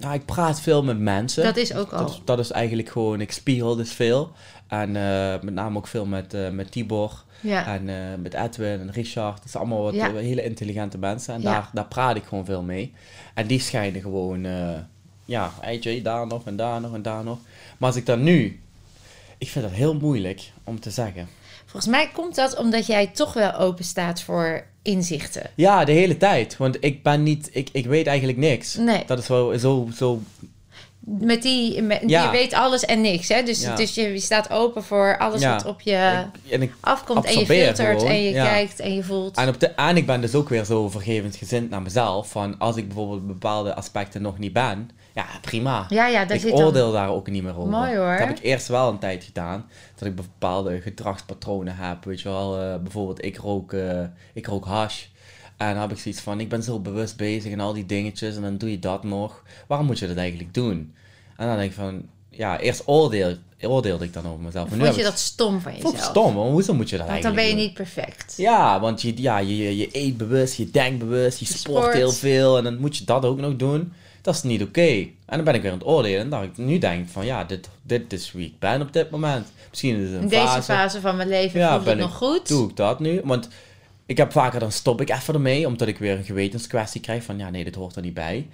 Ja, ik praat veel met mensen. Dat is ook al. Dat is, dat is eigenlijk gewoon, ik spiegel dus veel. En eh, met name ook veel met, eh, met Tibor Ja. en eh, met Edwin en Richard. Dat zijn allemaal wat Ja. hele intelligente mensen. En Ja. daar, daar praat ik gewoon veel mee. En die schijnen gewoon, ja, daar nog en daar nog en daar nog. Maar als ik dan nu Ik vind dat heel moeilijk om te zeggen. Volgens mij komt dat omdat jij toch wel open staat voor inzichten. Ja, de hele tijd. Want ik ben niet... Ik, ik weet eigenlijk niks. Nee. Dat is wel zo... zo Met die, met, Ja. je weet alles en niks, hè? Dus, Ja. dus je, je staat open voor alles Ja. wat op je ik- en, ik, afkomt en je filtert gewoon, en je kijkt en je voelt. en, op de, en ik ben dus ook weer zo vergevensgezind naar mezelf. Van als ik bijvoorbeeld bepaalde aspecten nog niet ben... Ja, prima. Ja, ja, daar ik zit dan... oordeel daar ook niet meer over. Mooi, hoor. Dat heb ik eerst wel een tijd gedaan. Dat ik bepaalde gedragspatronen heb. Weet je wel, eh, bijvoorbeeld ik rook, eh, ik rook hash. En dan heb ik zoiets van, ik ben zo bewust bezig en al die dingetjes. En dan doe je dat nog. Waarom moet je dat eigenlijk doen? En dan denk ik van, ja, eerst oordeel, oordeelde ik dan over mezelf. Vond je ik- dat stom van Vond jezelf? stom, want hoezo moet je dat Want dan eigenlijk ben je niet perfect. Ja, want je, ja, je, je, je eet bewust, je denkt bewust, je, Je sport, sport. heel veel en dan moet je dat ook nog doen. Dat is niet oké. En dan ben ik weer aan het oordelen en dat ik nu denk van ja, dit, dit is wie ik ben op dit moment. Misschien is het een In deze fase, fase van mijn leven Ja, voelt het ben nog goed. doe ik dat nu. Want ik heb vaker, dan stop ik even ermee, omdat ik weer een gewetenskwestie krijg van ja, nee, dit hoort er niet bij.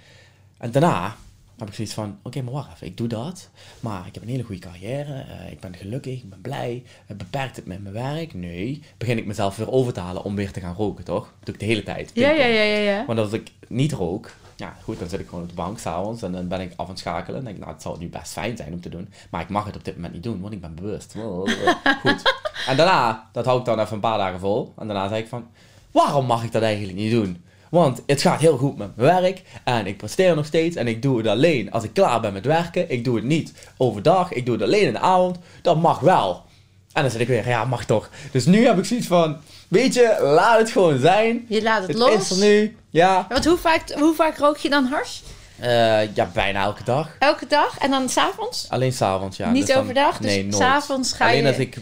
En daarna heb ik zoiets van, oké, maar wacht even, ik doe dat, maar ik heb een hele goede carrière, eh, ik ben gelukkig, ik ben blij, Eh, beperkt het met mijn werk? Nee. Begin ik mezelf weer over te halen om weer te gaan roken, toch? Dat doe ik de hele tijd. Ja, ja, ja, ja, ja. Want als ik niet rook, ja goed, dan zit ik gewoon op de bank s'avonds en dan ben ik af aan het schakelen. En denk ik, nou, het zou nu best fijn zijn om te doen. Maar ik mag het op dit moment niet doen, want ik ben bewust. goed. En daarna, dat hou ik dan even een paar dagen vol. En daarna zei ik van, waarom mag ik dat eigenlijk niet doen? Want het gaat heel goed met mijn werk en ik presteer nog steeds en ik doe het alleen als ik klaar ben met werken. Ik doe het niet overdag, ik doe het alleen in de avond. Dat mag wel. En dan zit ik weer, ja, mag toch. Dus nu heb ik zoiets van, weet je, laat het gewoon zijn. Je laat het, Het los. is er nu, ja. Want hoe vaak, hoe vaak rook je dan hars? Eh, ja, bijna elke dag. Elke dag? En dan s'avonds? Alleen s'avonds, ja. Niet Dus overdag? Dus nee, nooit. s'avonds ga Alleen je... als ik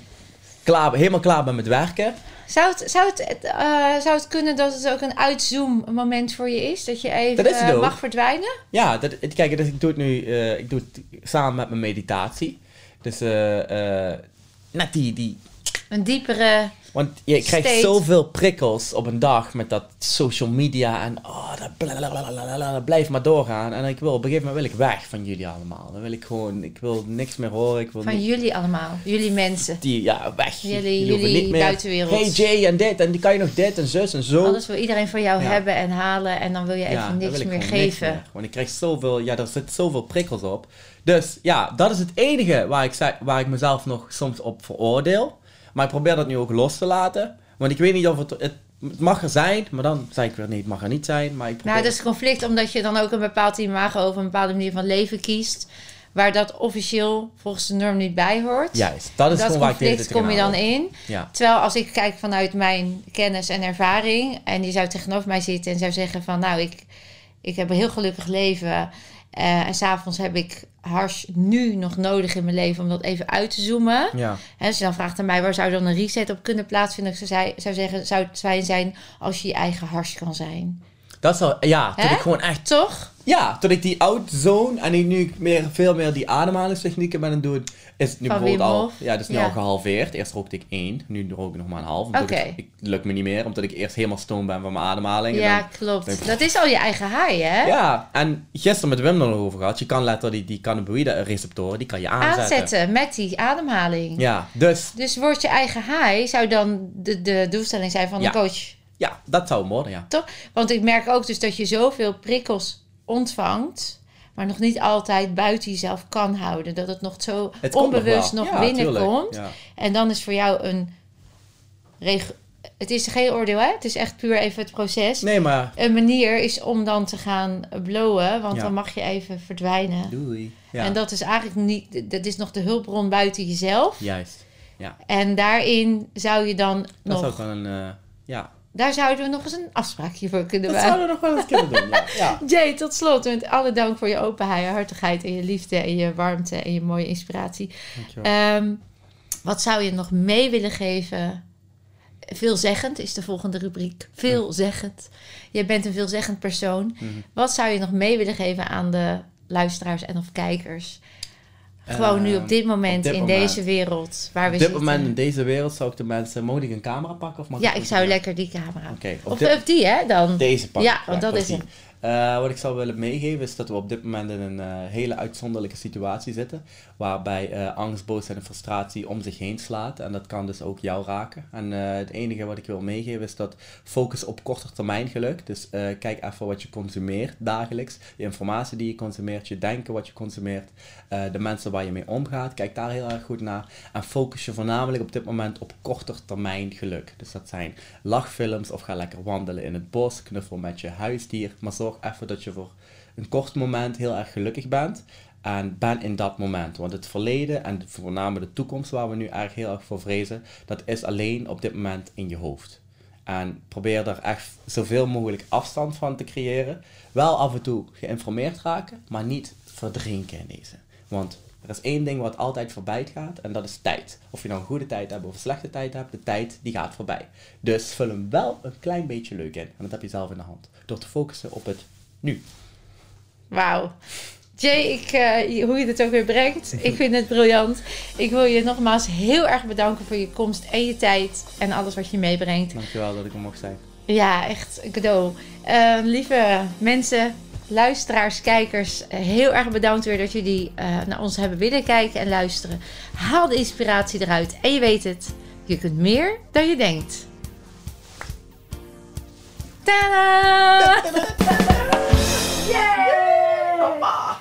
klaar, helemaal klaar ben met werken. Zou het, zou, het, eh, zou het kunnen dat het ook een uitzoom moment voor je is? Dat je even Dat mag verdwijnen? Ja, dat, kijk, dus ik doe het nu eh, ik doe het samen met mijn meditatie. Dus net die, die... Een diepere... Want je krijgt zoveel prikkels op een dag met dat social media en oh, dat blablabla, dat blijft maar doorgaan. En ik wil, op een gegeven moment wil ik weg van jullie allemaal. Dan wil ik gewoon, ik wil niks meer horen. Ik wil Van niet- jullie allemaal. Jullie mensen. die, ja, weg. Jullie- jullie niet meer. buitenwereld. Hey Jay en dit en die kan je nog dit en zus en zo. Alles wil iedereen van jou Ja. hebben en halen. En dan wil je even niks meer niks geven. meer. Want ik krijg zoveel, ja, er zit zoveel prikkels op. Dus ja, dat is het enige waar ik, waar ik mezelf nog soms op veroordeel. Maar ik probeer dat nu ook los te laten. Want ik weet niet of het, het, het mag er zijn, maar dan zeg ik weer niet, het mag er niet zijn. Maar ik probeer... Nou, dat is conflict omdat je dan ook een bepaald imago of een bepaalde manier van leven kiest. Waar dat officieel volgens de norm niet bij hoort. Juist, dat is dat gewoon waar ik conflict kom je dan in. Ja, Terwijl als ik kijk vanuit mijn kennis en ervaring... en die zou tegenover mij zitten en zou zeggen van... nou, ik, ik heb een heel gelukkig leven... eh, en s'avonds heb ik hars nu nog nodig in mijn leven om dat even uit te zoomen. ja. En je dan vraagt aan mij, waar zou dan een reset op kunnen plaatsvinden? Ik zou, zou zeggen, zou het fijn zijn als je je eigen hars kan zijn. Dat zou, ja, dat ik gewoon echt, Toch? Ja, dat ik die outzone en ik nu meer, veel meer die ademhalingstechnieken ben aan het doen, is het nu Van bijvoorbeeld al, ja, dat is nu Ja. al gehalveerd. Eerst rookte ik één, nu rook ik nog maar een half. Oké. ik, lukt me niet meer, omdat ik eerst helemaal stoom ben van mijn ademhaling. Ja, dan- klopt. Dat is al je eigen high, hè? Ja, en gisteren met Wim er nog over gehad. Je kan letterlijk die, die cannabinoïde receptoren, die kan je aanzetten. Aanzetten met die ademhaling. Ja, dus Dus wordt je eigen high, zou dan de, de doelstelling zijn van Ja. een coach. ja, dat zou worden, ja. Toch? Want ik merk ook dus dat je zoveel prikkels ontvangt... maar nog niet altijd buiten jezelf kan houden. Dat het nog zo Het onbewust nog, Ja, binnenkomt. Ja. En dan is voor jou een... Het is geen oordeel, hè? Het is echt puur even het proces. Nee, maar Een manier is om dan te gaan blowen, want Ja. dan mag je even verdwijnen. doei. Ja, En dat is eigenlijk niet, dat is nog de hulpbron buiten jezelf. juist. Ja, En daarin zou je dan dat nog, zou ik wel een, eh, ja. Daar zouden we nog eens een afspraakje voor kunnen Dat maken. zouden we nog wel eens kunnen doen, ja. ja. Jay, tot slot, met alle dank voor je openheid, je hartigheid en je liefde en je warmte en je mooie inspiratie. Dankjewel. Ehm, wat zou je nog mee willen geven? Veelzeggend is de volgende rubriek. Veelzeggend. Je bent een veelzeggend persoon. Mhm. Wat zou je nog mee willen geven aan de luisteraars en of kijkers? Gewoon nu op dit moment op dit in moment. deze wereld waar we Op dit zitten. moment in deze wereld zou ik de mensen... Moet ik een camera pakken? Of mag ja, ik zou lekker die camera. Oké, op Of, dit- of die, hè, dan. Deze pak Ja, want dat is hem. Eh, wat ik zou willen meegeven is dat we op dit moment in een eh, hele uitzonderlijke situatie zitten. Waarbij uh, angst, boosheid en frustratie om zich heen slaat. En dat kan dus ook jou raken. En het enige wat ik wil meegeven is dat focus op korte termijn geluk. Dus kijk even wat je consumeert dagelijks. Je informatie die je consumeert, je denken wat je consumeert. de mensen waar je mee omgaat. Kijk daar heel erg goed naar. En focus je voornamelijk op dit moment op korter termijn geluk. Dus dat zijn lachfilms of ga lekker wandelen in het bos. Knuffel met je huisdier. Maar zorg even dat je voor een kort moment heel erg gelukkig bent. En ben in dat moment. Want het verleden en voornamelijk de toekomst waar we nu eigenlijk heel erg voor vrezen, dat is alleen op dit moment in je hoofd. En probeer daar echt zoveel mogelijk afstand van te creëren. Wel af en toe geïnformeerd raken, maar niet verdrinken in deze. Want er is één ding wat altijd voorbij gaat en dat is tijd. Of je nou een goede tijd hebt of een slechte tijd hebt, de tijd die gaat voorbij. Dus vul hem wel een klein beetje leuk in. En dat heb je zelf in de hand. Door te focussen op het nu. Wauw. Jay, ik, uh, hoe je het ook weer brengt, ik vind het briljant. Ik wil je nogmaals heel erg bedanken voor je komst en je tijd en alles wat je meebrengt. Dankjewel dat ik er mocht zijn. Ja, echt een cadeau. Uh, lieve mensen, luisteraars, kijkers, heel erg bedankt weer dat jullie uh, naar ons hebben willen kijken en luisteren. Haal de inspiratie eruit en je weet het, je kunt meer dan je denkt. Tada! Yay! Papa!